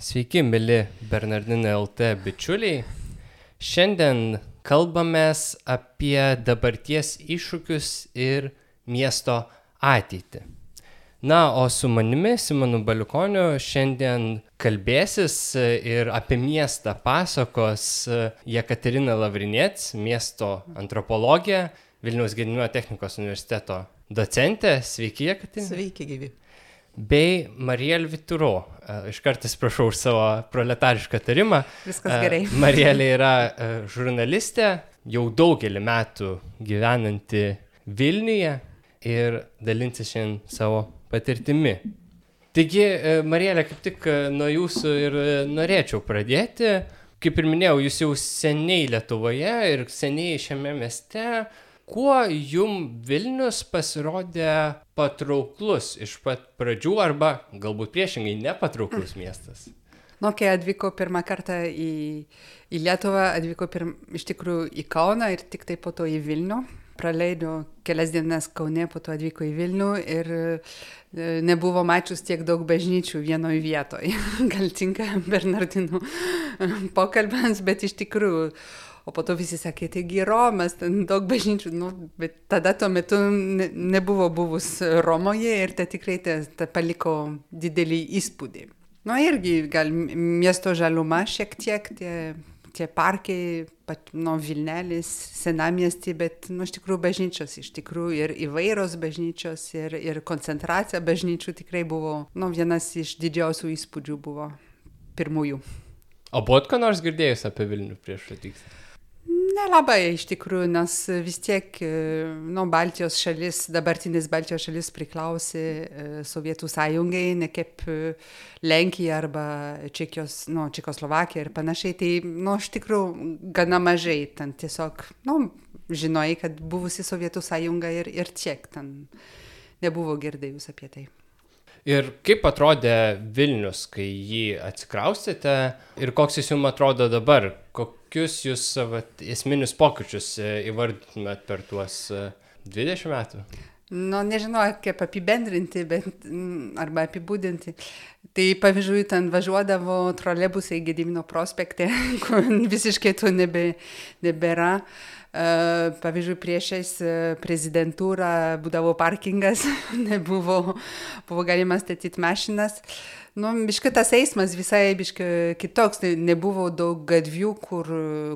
Sveiki, mėly Bernardinai LT bičiuliai. Šiandien kalbamės apie dabarties iššūkius ir miesto ateitį. Na, o su manimi, Simonu Baliukoniu, šiandien kalbėsis ir apie miestą pasakos Jekaterina Lavrinėts, miesto antropologė, Vilniaus Gedimino technikos universiteto docentė. Sveiki, Jekaterina. Sveiki, gyvi bei Mariel Vituro. Iš kartais prašau už savo proletarišką tarimą. Viskas gerai. Marielė yra žurnalistė, jau daugelį metų gyvenanti Vilniuje ir dalinti šiandien savo patirtimi. Taigi, Marielė, kaip tik nuo jūsų ir norėčiau pradėti. Kaip ir minėjau, jūs jau seniai Lietuvoje ir seniai šiame mieste kuo jum Vilnius pasirodė patrauklus iš pat pradžių arba galbūt priešingai nepatrauklus miestas? Nu, kai atvyko pirmą kartą į, į Lietuvą, atvyko pirm, iš tikrųjų į Kauną ir tik tai po to į Vilnių. Praleido kelias dienas Kaune, po to atvyko į Vilnių ir nebuvo mačius tiek daug bažnyčių vienoje vietoje. Gal tinka Bernardinų pokalbėms, bet iš tikrųjų O po to visi sakė, taigi Romas, ten daug bažnyčių, nu, bet tada tuo metu ne, nebuvo buvus Romoje ir tai tikrai tai ta paliko didelį įspūdį. Nu irgi gal miesto žaluma šiek tiek, tie, tie parkai, pat, nu, Vilnelis, senamiesti, bet, nu, iš tikrųjų bažnyčios, iš tikrųjų ir įvairios bažnyčios, ir, ir koncentracija bažnyčių tikrai buvo, nu, vienas iš didžiausių įspūdžių buvo pirmųjų. O buvot ką nors girdėjus apie Vilnių prieš atvykstant? Nelabai iš tikrųjų, nes vis tiek, nu, Baltijos šalis, dabartinis Baltijos šalis priklausė Sovietų sąjungai, ne kaip Lenkija arba Čekijos, nu, Čekoslovakija ir panašiai. Tai, nu, iš tikrųjų, gana mažai ten tiesiog, nu, žinojai, kad buvusi Sovietų sąjunga ir, ir tiek ten nebuvo girdėjus apie tai. Ir kaip atrodė Vilnius, kai jį atsikraustėte ir koks jis jums atrodo dabar? Kokius jūs savo esminius pokyčius įvardytumėt per tuos 20 metų? Nu, nežinau, kaip apibendrinti, bet arba apibūdinti. Tai pavyzdžiui, ten važiuodavo trolebusai Gedimino prospekte, kur visiškai to nebe, nebėra. Uh, pavyzdžiui, priešais prezidentūrą būdavo parkingas, nebuvo, buvo galima statyti mašinas. Nu, biškai tas eismas visai biškai kitoks, tai nebuvo daug gatvių, kur,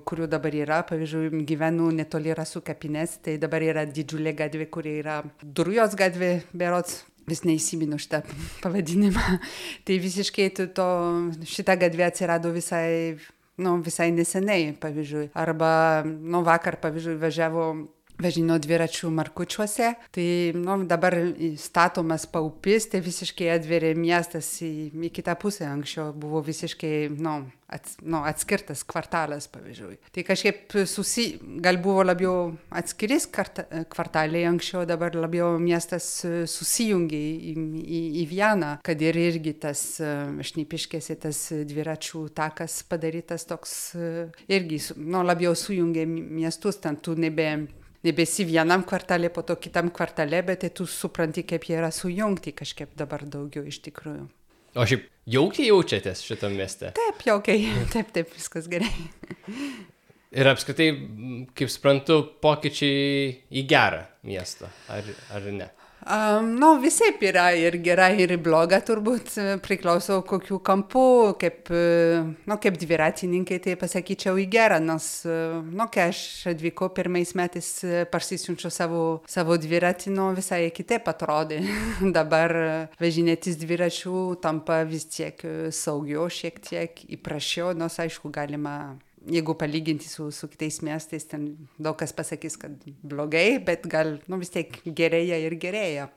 kurių dabar yra. Pavyzdžiui, gyvenu netoli rasų kapinės, tai dabar yra didžiulė gatvė, kuri yra Durujos gatvė, berots vis neįsimenu šitą pavadinimą. tai visiškai to, šita gatvė atsirado visai nu, visai neseniai, pavyzdžiui. Arba, nu, vakar, pavyzdžiui, važiavo važino dviračių markučiuose, tai nu, dabar statomas paupis, tai visiškai atveria miestas į, į kitą pusę, anksčiau buvo visiškai nu, ats, nu, atskirtas kvartalas, pavyzdžiui. Tai kažkaip susi, gal buvo labiau atskiris kvartaliai anksčiau, dabar labiau miestas susijungia į, į, į vieną, kad ir irgi tas šnipiškėse tas dviračių takas padarytas toks irgi nu, labiau sujungia miestus, ten tu nebe nebesi vienam kvartale, po to kitam kvartale, bet tai tu supranti, kaip jie yra sujungti kažkaip dabar daugiau iš tikrųjų. O šiaip jaukiai jaučiatės šitą miestą? Taip, jaukiai, taip, taip, viskas gerai. Ir apskritai, kaip suprantu, pokyčiai į gerą miestą, ar, ar ne? Um, nu, visai yra ir gera, ir bloga, turbūt priklauso kokiu kampu, kaip, nu, kaip dviratininkai, tai pasakyčiau į gerą, nes, nu, kai aš atvykau pirmais metais parsisiunčiau savo, savo dviratį, nu, visai kitaip atrodė. Dabar važinėtis dviračių tampa vis tiek saugiau, šiek tiek įprašiau, nors aišku, galima jeigu palyginti su, su kitais miestais, ten daug kas pasakys, kad blogai, bet gal nu, vis tiek gerėja ir gerėja.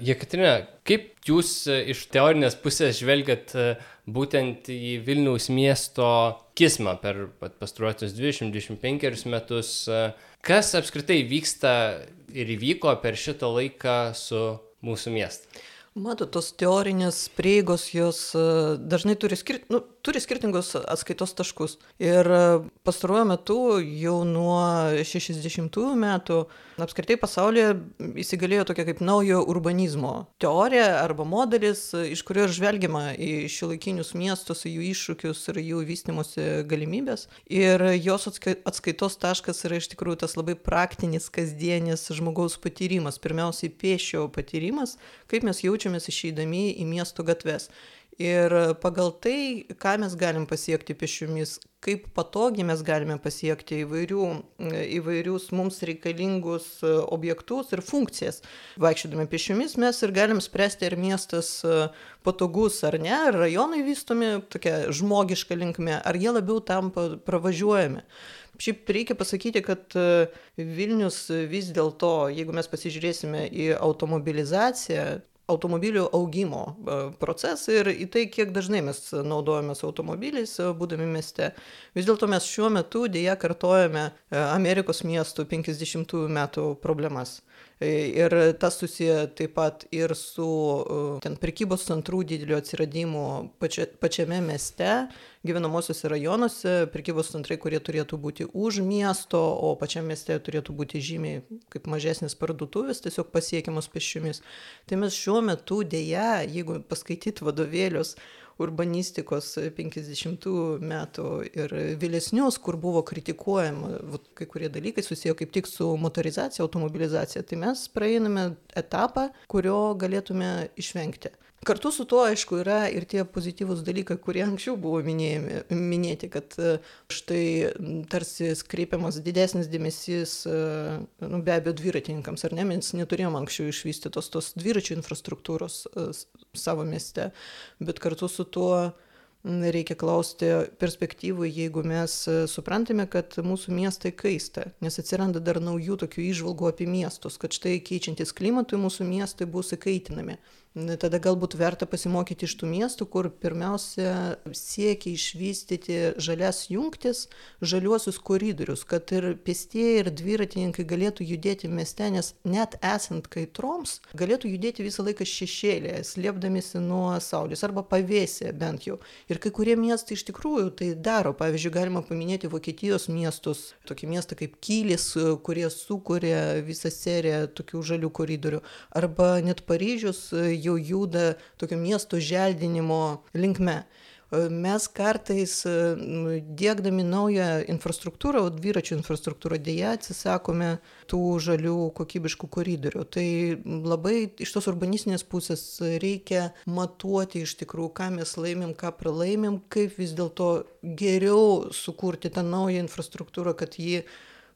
Jekaterina, kaip jūs iš teorinės pusės žvelgiat būtent į Vilniaus miesto kismą per pastruotus 20-25 metus? Kas apskritai vyksta ir įvyko per šitą laiką su mūsų miestu? Matot, tos teorinės prieigos jos e, dažnai turi, skir... nu, turi skirtingus atskaitos taškus. Ir e, pastaruoju metu, jau nuo 60-ųjų metų, apskritai pasaulyje įsigalėjo tokia kaip naujo urbanizmo teorija arba modelis, iš kurio žvelgiama į šiuolaikinius miestus, jų iššūkius ir jų vystimosi galimybės. Ir jos atskaitos taškas yra iš tikrųjų tas labai praktinis, kasdienis žmogaus patyrimas, pirmiausiai piešio patyrimas, kaip mes jaučiamės išeidami į miesto gatves. Ir pagal tai, ką mes galim pasiekti pešiomis, kaip patogiai mes galime pasiekti įvairių, įvairius mums reikalingus objektus ir funkcijas. Vaikščiodami pešiomis mes ir galim spręsti, ar miestas patogus ar ne, ar rajonai vystomi tokia žmogiška linkme, ar jie labiau tampa pravažiuojami. Šiaip reikia pasakyti, kad Vilnius vis dėlto, jeigu mes pasižiūrėsime į automobilizaciją, automobilių augimo e, procesą ir į tai, kiek dažnai mes naudojamės automobiliais, e, būdami mieste. Vis dėlto mes šiuo metu dėja kartojame e, Amerikos miestų 50-ųjų metų problemas. Ir tas susiję taip pat ir su ten prekybos centrų dideliu atsiradimu pačia, pačiame mieste, gyvenamosiuose rajonuose, prekybos centrai, kurie turėtų būti už miesto, o pačiame mieste turėtų būti žymiai kaip mažesnis parduotuvės, tiesiog pasiekiamos pešiomis. Tai mes šiuo metu dėja, jeigu paskaityt vadovėlius, urbanistikos 50 metų ir vėlesnius, kur buvo kritikuojama vat, kai kurie dalykai susiję kaip tik su motorizacija, automobilizacija, tai mes praeiname etapą, kurio galėtume išvengti. Kartu su tuo, aišku, yra ir tie pozityvūs dalykai, kurie anksčiau buvo minėjami, minėti, kad e, štai tarsi kreipiamas didesnis dėmesys, e, nu, be abejo, dviratininkams, ar ne, mes neturėjom anksčiau išvystytos tos dviračių infrastruktūros e, savo mieste, bet kartu su tuo reikia klausti perspektyvų, jeigu mes suprantame, kad mūsų miestai kaista, nes atsiranda dar naujų tokių išvalgų apie miestus, kad štai keičiantis klimatui mūsų miestai bus įkaitinami tada galbūt verta pasimokyti iš tų miestų, kur pirmiausia siekia išvystyti žalias jungtis, žaliuosius koridorius, kad ir pėstieji ir dviratininkai galėtų judėti mieste, nes net esant kaitroms, galėtų judėti visą laiką šešėlėje, slėpdamėsi nuo saulės arba pavėsė bent jau. Ir kai kurie miestai iš tikrųjų tai daro. Pavyzdžiui, galima paminėti Vokietijos miestus, tokį miestą kaip Kylis, kurie sukuria visą seriją tokių žalių koridorių, arba net Paryžius jau juda tokio miesto želdinimo linkme. E, mes kartais e, dėkdami naują infrastruktūrą, dviračių infrastruktūrą dėja atsisakome tų žalių kokybiškų koridorių. Tai labai iš tos urbanistinės pusės reikia matuoti iš tikrųjų, ką mes laimim, ką pralaimim, kaip vis dėlto geriau sukurti tą naują infrastruktūrą, kad ji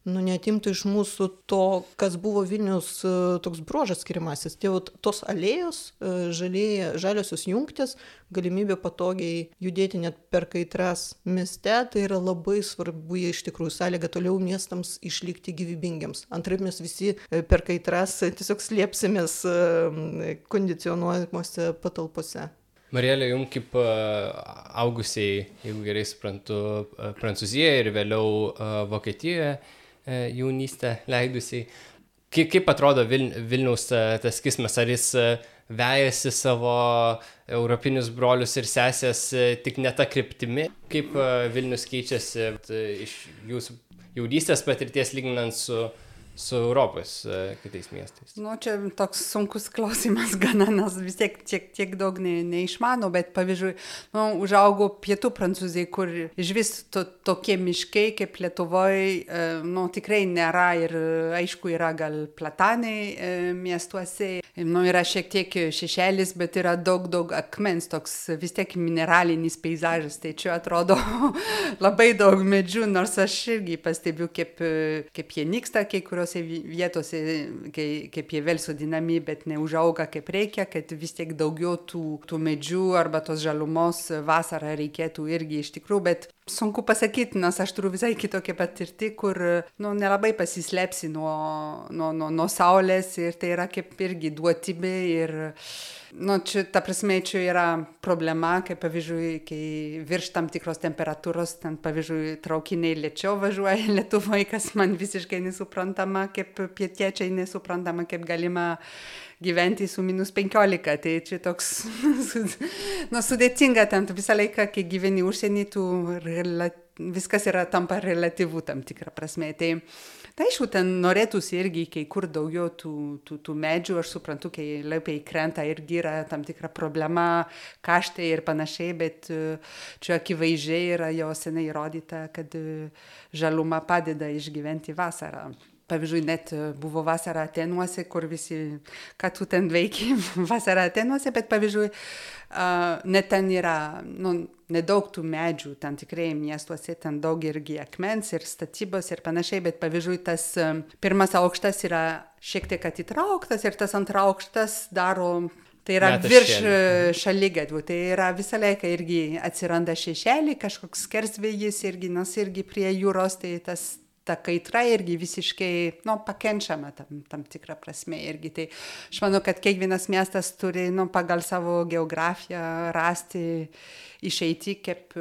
nu neatimtų iš mūsų to, kas buvo Vilnius e, toks bruožas skiriamasis. Tie tos alėjos, e, žalėje, žaliosios jungtis, galimybė patogiai judėti net per kaitras mieste, tai yra labai svarbu iš tikrųjų sąlyga toliau miestams išlikti gyvybingiams. Antraip mes visi e, per kaitras tiesiog slėpsimės kondicionuojamuose patalpose. Marielė, jums kaip augusiai, jeigu gerai suprantu, Prancūzijoje ir vėliau Vokietijoje, jaunystę leidusiai. Kaip, kaip atrodo Vil, Vilniaus e, tas kismas, ar jis e, vejasi savo europinius brolius ir sesės tik ne tą kryptimį, kaip Vilnius keičiasi iš jūsų jaunystės patirties lyginant su su Europos uh, kitais miestais? Nu, čia toks sunkus klausimas, gana, nes vis tiek tiek, tiek daug ne, neišmano, bet pavyzdžiui, nu, užaugau pietų Prancūzijai, kur iš vis to, tokie miškai kaip Lietuvoje, nu, tikrai nėra ir aišku yra gal platanai uh, miestuose, nu, yra šiek tiek šešėlis, bet yra daug, daug akmens, toks vis tiek mineralinis peizažas, tai čia atrodo labai daug medžių, nors aš irgi pastebiu, kaip, kaip jie nyksta, kai kurios kuriuose vietose, kai, kaip jie vėl sodinami, bet neužauga kaip reikia, kad vis tiek daugiau tų, tų medžių arba tos žalumos vasarą reikėtų irgi iš tikrųjų, bet sunku pasakyti, nes aš turiu visai kitokią patirtį, kur nu, nelabai pasislėpsi nuo, nuo, nuo, nuo saulės ir tai yra kaip irgi duotybė ir Nu, čia, ta prasme, čia yra problema, kai, pavyzdžiui, kai virš tam tikros temperatūros, ten, pavyzdžiui, traukiniai lėčiau važiuoja Lietuvoje, kas man visiškai nesuprantama, kaip pietiečiai nesuprantama, kaip galima gyventi su minus 15. Tai čia toks, nu, sudėtinga, ten visą laiką, kai gyveni užsienį, tu viskas yra tampa relatyvų tam tikrą prasme. Tai, tai aišku, ten norėtųsi irgi kai kur daugiau tų, tų, tų medžių, aš suprantu, kai lapiai krenta irgi yra tam tikra problema, kaštai ir panašiai, bet čia akivaizdžiai yra jau senai įrodyta, kad žaluma padeda išgyventi vasarą pavyzdžiui, net buvo vasara Atenuose, kur visi, ką tu ten veiki, vasara Atenuose, bet pavyzdžiui, uh, net ten yra, nu, nedaug tų medžių, ten tikrai miestuose, ten daug irgi akmens ir statybos ir panašiai, bet pavyzdžiui, tas um, pirmas aukštas yra šiek tiek atitrauktas ir tas antras aukštas daro Tai yra Metas virš šalygatvių, tai yra visą laiką irgi atsiranda šešėlį, kažkoks skersvėjis irgi, nors irgi prie jūros, tai tas ta kaitra irgi visiškai, nu, pakenčiama tam, tam tikrą prasme irgi. Tai aš manau, kad kiekvienas miestas turi, nu, pagal savo geografiją rasti išeiti, kaip,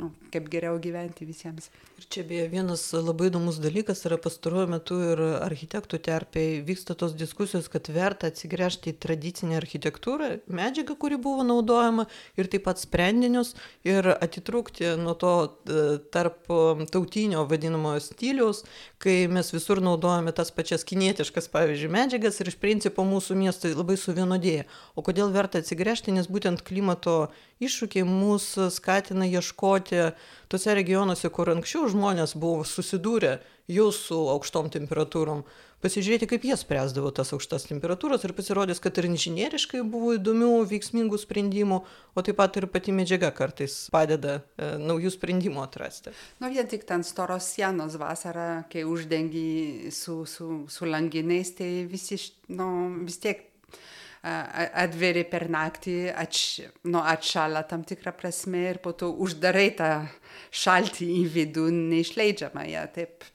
nu, kaip geriau gyventi visiems. Čia beje vienas labai įdomus dalykas yra pastaruoju metu ir architektų terpėje vyksta tos diskusijos, kad verta atsigręžti į tradicinę architektūrą, medžiagą, kuri buvo naudojama ir taip pat sprendinius ir atitrūkti nuo to e, tarp tautinio vadinamojo stiliaus, kai mes visur naudojame tas pačias kinietiškas, pavyzdžiui, medžiagas ir iš principo mūsų miestai labai suvienodėja. O kodėl verta atsigręžti, nes būtent klimato iššūkiai mūsų skatina ieškoti tose regionuose, kur anksčiau žmonės buvo susidūrę jau su aukštom temperatūrom, pasižiūrėti, kaip jie spręsdavo tas aukštas temperatūras ir pasirodys, kad ir inžinieriškai buvo įdomių, veiksmingų sprendimų, o taip pat ir pati medžiaga kartais padeda e, naujų sprendimų atrasti. Nu, vien tik ten storos sienos vasarą, kai uždengi su, su, su langiniais, tai visi, nu, vis tiek atveri per naktį, atš, nu, atšala tam tikrą prasme ir po to uždarai tą šaltį į vidų, neišleidžiama ją taip.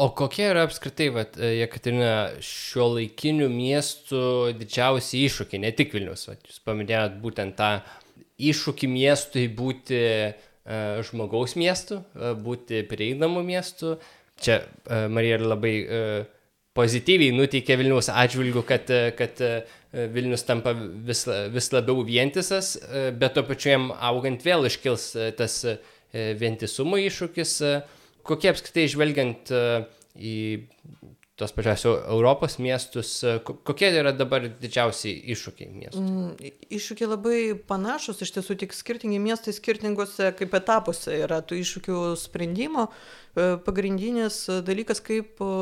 O kokie yra apskritai, vat, Jekaterina, šio laikinių miestų didžiausi iššūkiai, ne tik Vilnius, vat, jūs paminėjot būtent tą iššūkį miestui būti uh, žmogaus miestu, uh, būti prieinamu miestu. Čia uh, Marija labai uh, pozityviai nuteikė Vilniaus atžvilgių, kad, kad Vilnius tampa vis, vis labiau vientisas, bet to pačiu jam augant vėl iškils tas vientisumo iššūkis. Kokie apskritai žvelgiant į tos pačios Europos miestus, kokie yra dabar didžiausiai iššūkiai miestų? Mm, iššūkiai labai panašus, iš tiesų tik skirtingi miestai skirtingose kaip etapuose yra tų iššūkių sprendimo. E, pagrindinis dalykas, kaip e,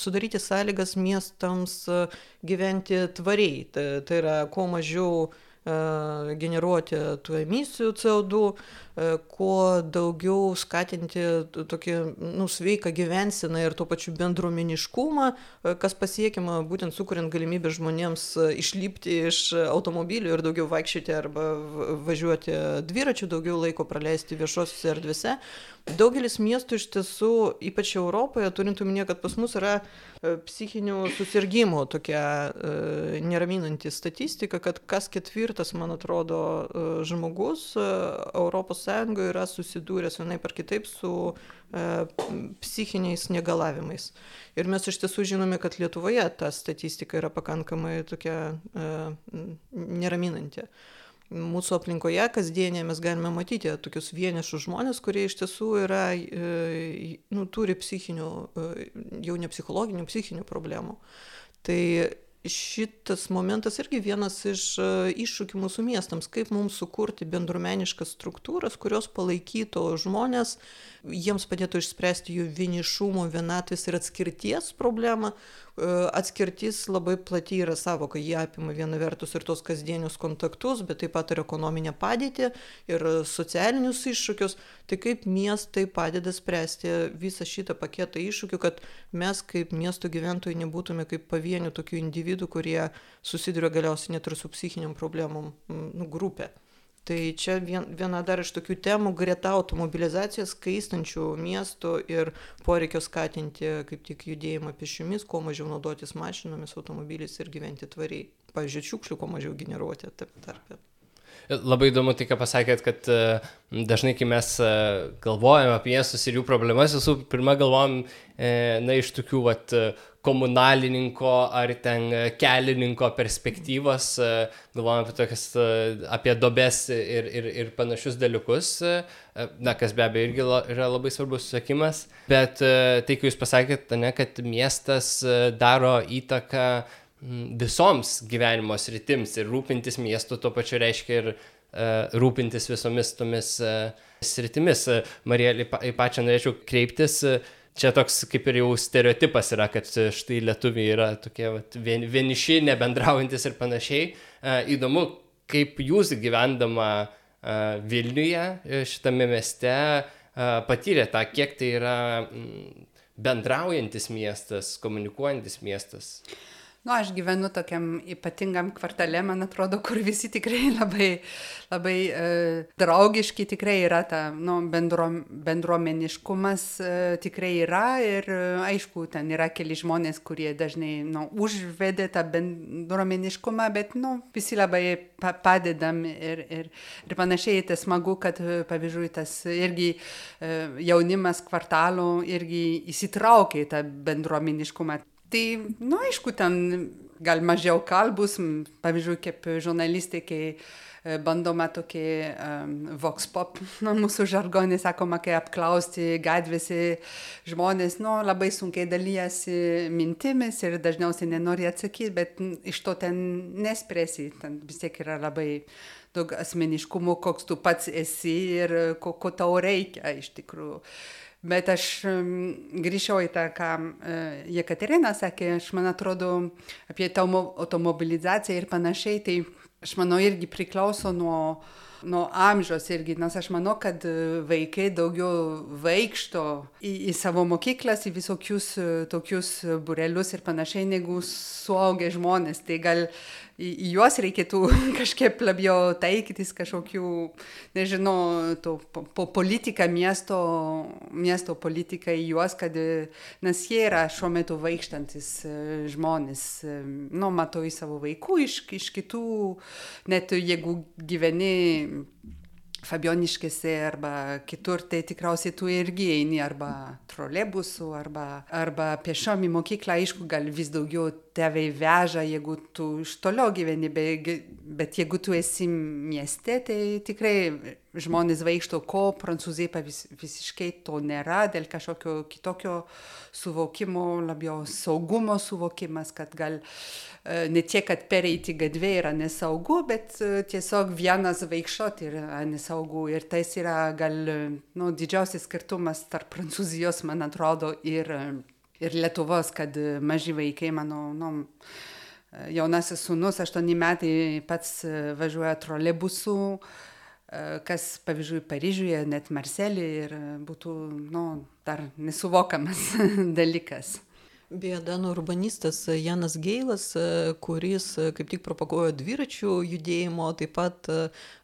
sudaryti sąlygas miestams e, gyventi tvariai. Tai, tai yra kuo mažiau generuoti tų emisijų CO2, E, kuo daugiau skatinti tokį nu, sveiką gyvenseną ir tuo pačiu bendruomeniškumą, e, kas pasiekiama būtent sukuriant galimybę žmonėms e, išlipti iš automobilių ir daugiau vaikščioti arba važiuoti dviračių, daugiau laiko praleisti viešosiuose erdvėse. Daugelis miestų iš tiesų, ypač Europoje, turint omenyje, kad pas mus yra psichinių susirgymų tokia e, neraminanti statistika, kad kas ketvirtas, man atrodo, žmogus Europos sąjungoje yra susidūręs vienaip ar kitaip su e, psichiniais negalavimais. Ir mes iš tiesų žinome, kad Lietuvoje ta statistika yra pakankamai tokia e, neraminanti. Mūsų aplinkoje kasdienėje mes galime matyti tokius vienišus žmonės, kurie iš tiesų yra, e, nu, turi psichinių, e, jau ne psichologinių, psichinių problemų. Tai šitas momentas irgi vienas iš e, iššūkių mūsų miestams, kaip mums sukurti bendruomeniškas struktūras, kurios palaikytų žmonės, jiems padėtų išspręsti jų vienišumo, vienatvės ir atskirties problemą, E, atskirtis labai plati yra savoka, jie apima viena vertus ir tos kasdienius kontaktus, bet taip pat ir ekonominę padėtį ir socialinius iššūkius. Tai kaip miestai padeda spręsti visą šitą paketą iššūkių, kad mes kaip miesto gyventojai nebūtume kaip pavienių tokių individų, kurie susiduria galiausiai net ir su psichiniam problemom nu, grupė. tai čia vien viena dar iš tokių temų greta automobilizacijos kaistančių miestų ir poreikio skatinti kaip tik judėjimą pėsčiomis kuo mažiau naudotis mašinomis automobiliais ir gyventi tvariai pavyzdžiui šiukšlių kuo mažiau generuoti taip tarpe Labai įdomu tai, ką pasakėt, kad e, dažnai, kai mes e, galvojame apie miestus ir jų problemas, visų pirma galvojam, e, na, iš tokių, vat, komunalininko ar ten kelininko perspektyvos, galvojam apie tokias, apie dobes ir, ir, ir panašius dalykus, na, kas be abejo irgi yra labai svarbus susakymas, bet tai, kai jūs pasakėte, ne, kad miestas daro įtaką visoms gyvenimo sritims ir rūpintis miestu tuo pačiu reiškia ir rūpintis visomis tomis sritimis. Marija, į pačią norėčiau kreiptis. Čia toks kaip ir jau stereotipas yra, kad štai lietuviai yra tokie vat, vien, vieniši, nebendraujantis ir panašiai. Uh, įdomu, kaip jūs gyvendama uh, Vilniuje, šitame mieste, patyrė tą, kiek tai yra bendraujantis miestas, komunikuojantis miestas. Uh, Nu, aš gyvenu tokiam ypatingam kvartale, man atrodo, kur visi tikrai labai, labai e, draugiški tikrai yra, ta nu, bendro, bendruomeniškumas e, tikrai yra ir e, aišku, ten yra keli žmonės, kurie dažnai nu, užvedė tą bendruomeniškumą, bet nu, visi labai pa padedam ir, ir, ir panašiai, tai smagu, kad pavyzdžiui tas irgi jaunimas kvartalų irgi įsitraukia į tą bendruomeniškumą. Tai, nu, aišku, ten gal mažiau kalbus, pavyzdžiui, kaip žurnalistė, kai e, bandoma tokį um, vox pop, nu, mūsų žargonė sakoma, kai apklausti gatvėse žmonės, nu, labai sunkiai dalyjasi mintimis ir dažniausiai nenori atsakyti, bet iš to ten nespręsi, ten vis tiek yra labai daug asmeniškumo, koks tu pats esi ir ko, ko tau reikia iš tikrųjų. Bet aš grįžčiau į tą, ką e, Jekaterina sakė, aš man atrodo apie automobilizaciją ir panašiai, tai aš manau irgi priklauso nuo, nuo amžiaus irgi, nes aš manau, kad vaikai daugiau vaikšto į, į savo mokyklas, į visokius e, tokius burelius ir panašiai, negu suaugę žmonės. Tai gal į, juos reikėtų kažkaip labiau taikytis kažkokių, nežinau, to, po, politika miesto, miesto politika į juos, kad, nes jie yra šiuo metu vaikštantis e, žmonės, e, nu, matau į savo vaikų, iš, iš kitų, net jeigu gyveni Fabioniškėse arba kitur, tai tikriausiai tu irgi eini arba trolebusu, arba, arba pešiom į mokyklą, aišku, gal vis daugiau tėvai veža, jeigu tu iš toliau gyveni, bet, bet jeigu tu esi mieste, tai tikrai žmonės vaikšto, ko prancūzijai vis, visiškai to nėra, dėl kažkokio kitokio suvokimo, labiau saugumo suvokimas, kad gal uh, ne tiek, kad pereiti gatvė yra nesaugu, bet e, tiesiog vienas vaikščioti yra nesaugu. Ir tai yra gal nu, didžiausias skirtumas tarp Prancūzijos, man atrodo, ir, ir Lietuvos, kad maži vaikai, mano, nu, jaunasis sunus, aštuoni metai pats važiuoja trolebusu kas, pavyzdžiui, Paryžiuje, net Marselį ir būtų, nu, dar nesuvokamas dalykas. Beje, Danų urbanistas Janas Geilas, kuris kaip tik propaguoja dviračių judėjimo, taip pat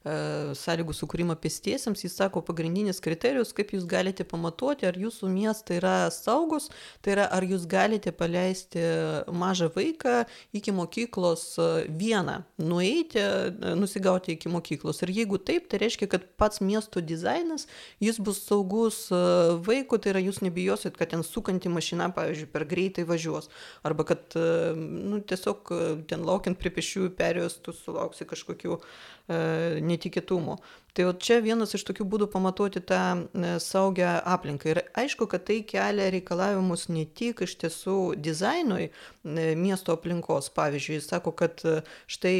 E, sąlygų sukūrimą pėstiesiems, jis sako, pagrindinis kriterijus, kaip jūs galite pamatuoti, ar jūsų miestai yra saugus, tai yra, ar jūs galite paleisti mažą vaiką iki mokyklos e, vieną, nueiti, e, nusigauti iki mokyklos. Ir jeigu taip, tai reiškia, kad pats miesto dizainas, jis bus saugus vaikų, tai yra jūs nebijosit, kad ten sukanti mašina, pavyzdžiui, per greitai važiuos. Arba kad nu, tiesiog ten laukiant prie pešiųjų perėjos, tu sulauksi kažkokių E, netikėtumų. Tai jau čia vienas iš tokių būdų pamatuoti tą e, saugią aplinką. Ir aišku, kad tai kelia reikalavimus ne tik iš tiesų dizainui e, miesto aplinkos. Pavyzdžiui, jis sako, kad štai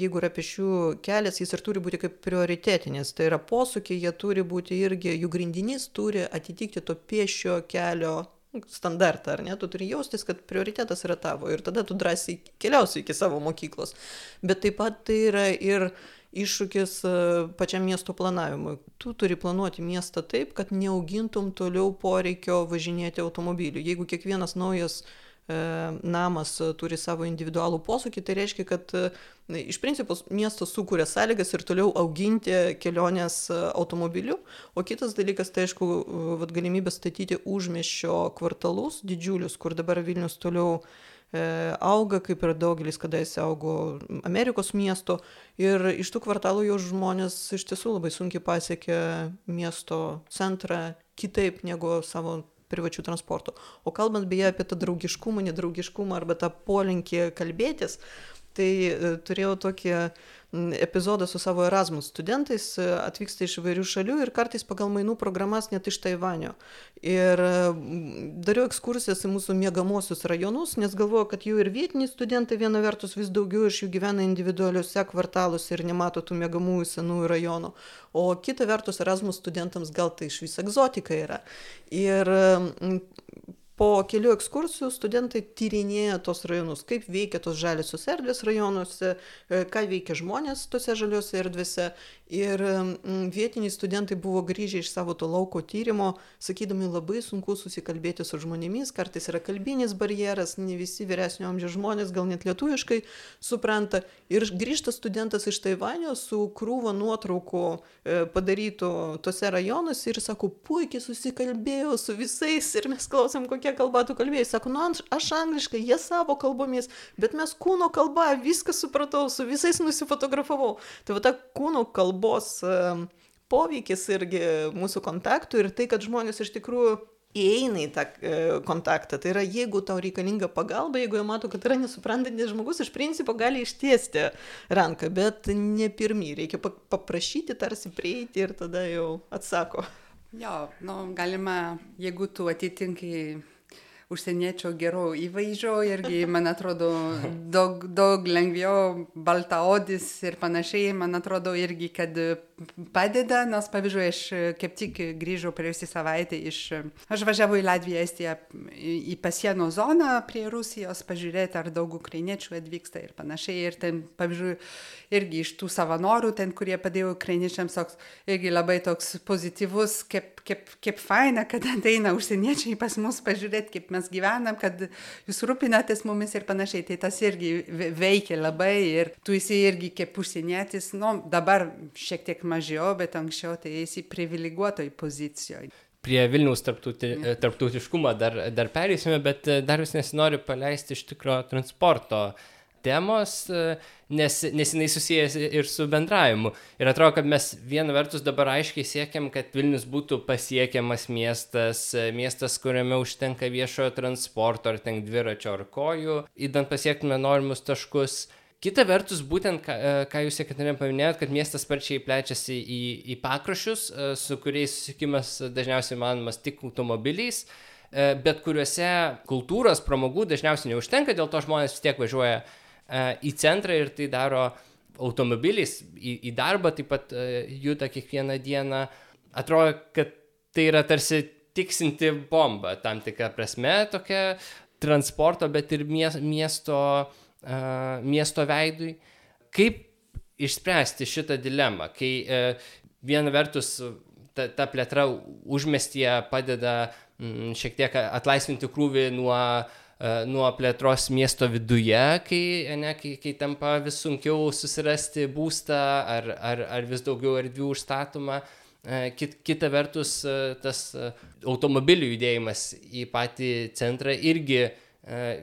jeigu yra pešių kelias, jis ir turi būti kaip prioritetinis. Tai yra posūkiai, jie turi būti irgi, jų grindinys turi atitikti to pešio kelio standartą, ar ne, tu turi jaustis, kad prioritetas yra tavo ir tada tu drąsiai keliausi iki savo mokyklos. Bet taip pat tai yra ir iššūkis e, pačiam miesto planavimui. Tu turi planuoti miestą taip, kad neaugintum toliau poreikio važinėti automobiliu. Jeigu kiekvienas naujas namas turi savo individualų posūkį, tai reiškia, kad iš principo miestas sukuria sąlygas ir toliau auginti kelionės automobiliu, o kitas dalykas, tai aišku, vat, galimybė statyti užmiešio kvartalus didžiulius, kur dabar Vilnius toliau E, auga, kaip ir daugelis kadaise augo Amerikos miesto. Ir iš tų kvartalų jau žmonės iš tiesų labai sunkiai pasiekia miesto centrą kitaip negu savo privačių transportų. O kalbant beje apie tą draugiškumą, nedraugiškumą arba tą polinkį kalbėtis, tai e, turėjau tokį epizodą su savo Erasmus studentais, atvyksta iš įvairių šalių ir kartais pagal mainų programas net iš Taivanio. Ir dariau ekskursijas į mūsų mėgamosius rajonus, nes galvoju, kad jų ir vietiniai studentai viena vertus vis daugiau iš jų gyvena individualiuose kvartaluose ir nemato tų mėgamųjų senųjų rajonų. O kita vertus Erasmus studentams gal tai iš vis egzotika yra. Ir po kelių ekskursijų studentai tyrinėja tos rajonus, kaip veikia tos žaliosios erdvės rajonuose, e, ką veikia žmonės tose žaliose erdvėse. Ir vietiniai studentai buvo grįžę iš savo to lauko tyrimo, sakydami, labai sunku susikalbėti su žmonėmis, kartais yra kalbinis barjeras, ne visi vyresnio amžiaus žmonės gal net lietuviškai supranta. Ir grįžta studentas iš Taivanio su krūva nuotraukų e, padarytų tose rajonuose ir sako, puikiai susikalbėjau su visais ir mes klausom, kokia kokia kalba tu kalbėjai? Sako, nu aš angliškai, jie savo kalbomis, bet mes kūno kalba viską supratau, su visais nusifotografavau. Tai va ta kūno kalbos poveikis irgi mūsų kontaktų ir tai, kad žmonės iš tikrųjų įeina į tą e, kontaktą. Tai yra, jeigu tau reikalinga pagalba, jeigu jie mato, kad yra nesuprantantis žmogus, iš principo gali ištiesti ranką, bet ne pirmį, reikia paprašyti, tarsi prieiti ir tada jau atsako. Jo, nu, galima, jeigu tu atitinkai užsieniečio gero įvaizdžio irgi, man atrodo, daug, daug lengviau baltaodis ir panašiai, man atrodo irgi, kad padeda, nes pavyzdžiui, aš kaip tik grįžau praėjusią savaitę iš, aš važiavau į Latviją, Estiją, į pasienio zoną prie Rusijos, pažiūrėti, ar daug ukrainiečių atvyksta ir panašiai. Ir ten, pavyzdžiui, irgi iš tų savanorių, ten, kurie padėjo ukrainiečiams, toks, irgi labai toks pozityvus, kaip, kaip, kaip faina, kad ateina užsieniečiai pas mus pažiūrėti, kaip mes gyvenam, kad jūs rūpinatės mumis ir panašiai. Tai tas irgi veikia labai ir tu esi irgi kaip užsienietis, nu, dabar šiek tiek mažiau, bet anksčiau tai esi privilegiuotoj pozicijoje. Prie Vilniaus tarptauti, tarptautiškumo dar, dar perėsime, bet e, dar vis nesinoriu paleisti iš tikro transporto temos, e, nes, nes jinai susijęs ir su bendravimu. Ir atrodo, kad mes viena vertus dabar aiškiai siekiam, kad Vilnius būtų pasiekiamas miestas, e, miestas, kuriame užtenka viešojo transporto, ar ten dviračio ar kojų, įdant pasiektume norimus taškus kita vertus būtent ką e, ką jūs jekaterina paminėjot kad miestas sparčiai plečiasi į į pakraščius e, su kuriais susisiekimas dažniausiai įmanomas tik automobiliais e, bet kuriuose kultūros pramogų dažniausiai neužtenka dėl to žmonės vis tiek važiuoja į centrą ir tai daro automobiliais į, į darbą taip pat juda kiekvieną dieną. Atrodo kad tai yra tarsi tiksinti bomba tam tikra prasme tokia transporto bet ir mies, miesto miesto veidui. Kaip išspręsti šitą dilemą, kai uh, viena vertus ta, ta plėtra užmestyje padeda mm, šiek tiek atlaisvinti krūvį nuo uh, nuo plėtros miesto viduje, kai, ne, kai, kai tampa vis sunkiau susirasti būstą ar, ar, ar vis daugiau erdvių užstatoma. Kit, kita vertus, tas automobilių judėjimas į patį centrą irgi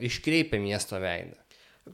iškreipia miesto veidą.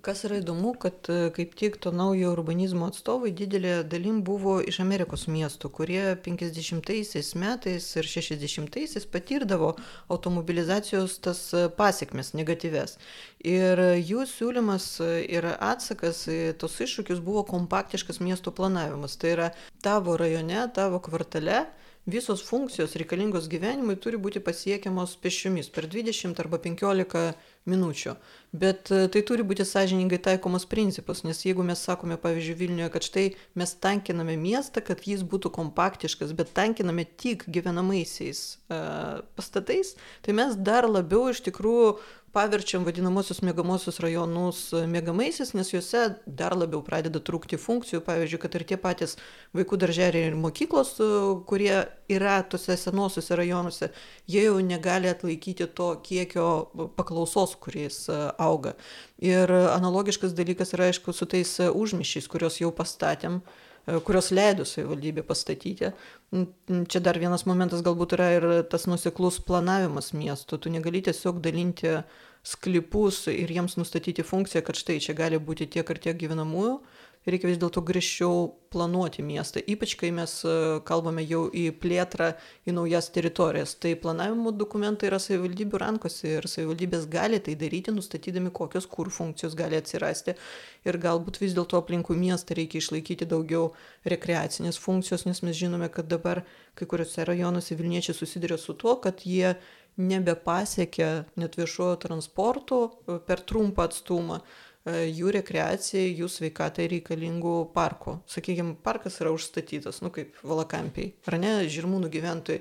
Kas yra įdomu, kad e, kaip tik to naujo urbanizmo atstovai didelė dalim buvo iš Amerikos miestų, kurie 50-aisiais metais ir 60-aisiais patirdavo automobilizacijos tas e, pasiekmes negatyves. Ir jų siūlymas e, ir atsakas į tos iššūkius buvo kompaktiškas miesto planavimas. Tai yra tavo rajone, tavo kvartale visos funkcijos reikalingos gyvenimui turi būti pasiekiamos pėsčiomis per 20 arba 15 minučių. Bet e, tai turi būti sąžiningai taikomas principas, nes jeigu mes sakome, pavyzdžiui, Vilniuje, kad štai mes tankiname miestą, kad jis būtų kompaktiškas, bet tankiname tik gyvenamaisiais uh, pastatais, tai mes dar labiau iš tikrųjų paverčiam vadinamuosius miegamuosius rajonus miegamaisiais, nes juose dar labiau pradeda trūkti funkcijų. Pavyzdžiui, kad ir tie patys vaikų darželiai ir mokyklos, kurie yra tose senosiuose rajonuose, jie jau negali atlaikyti to kiekio paklausos, kuris auga. Ir analogiškas dalykas yra, aišku, su tais užmišiais, kuriuos jau pastatėm kurios leido savivaldybė pastatyti. Čia dar vienas momentas galbūt yra ir tas nuseklus planavimas miesto. Tu negali tiesiog dalinti sklypus ir jiems nustatyti funkciją, kad štai čia gali būti tiek ir tiek gyvenamųjų, reikia vis dėlto griežčiau planuoti miestą, ypač kai mes e, kalbame jau į plėtrą, į naujas teritorijas. Tai planavimo dokumentai yra savivaldybių rankose ir savivaldybės gali tai daryti, nustatydami, kokios kur funkcijos gali atsirasti. Ir galbūt vis dėlto aplinkų miestą reikia išlaikyti daugiau rekreacinės funkcijos, nes mes žinome, kad dabar kai kuriuose rajonuose Vilniečiai susiduria su tuo, kad jie nebepasiekia net viešojo transporto e, per trumpą atstumą E, jų rekreacijai, jų sveikatai reikalingų parkų. Sakykime, parkas yra užstatytas, nu kaip valakampiai. Ar ne, žirmūnų gyventojai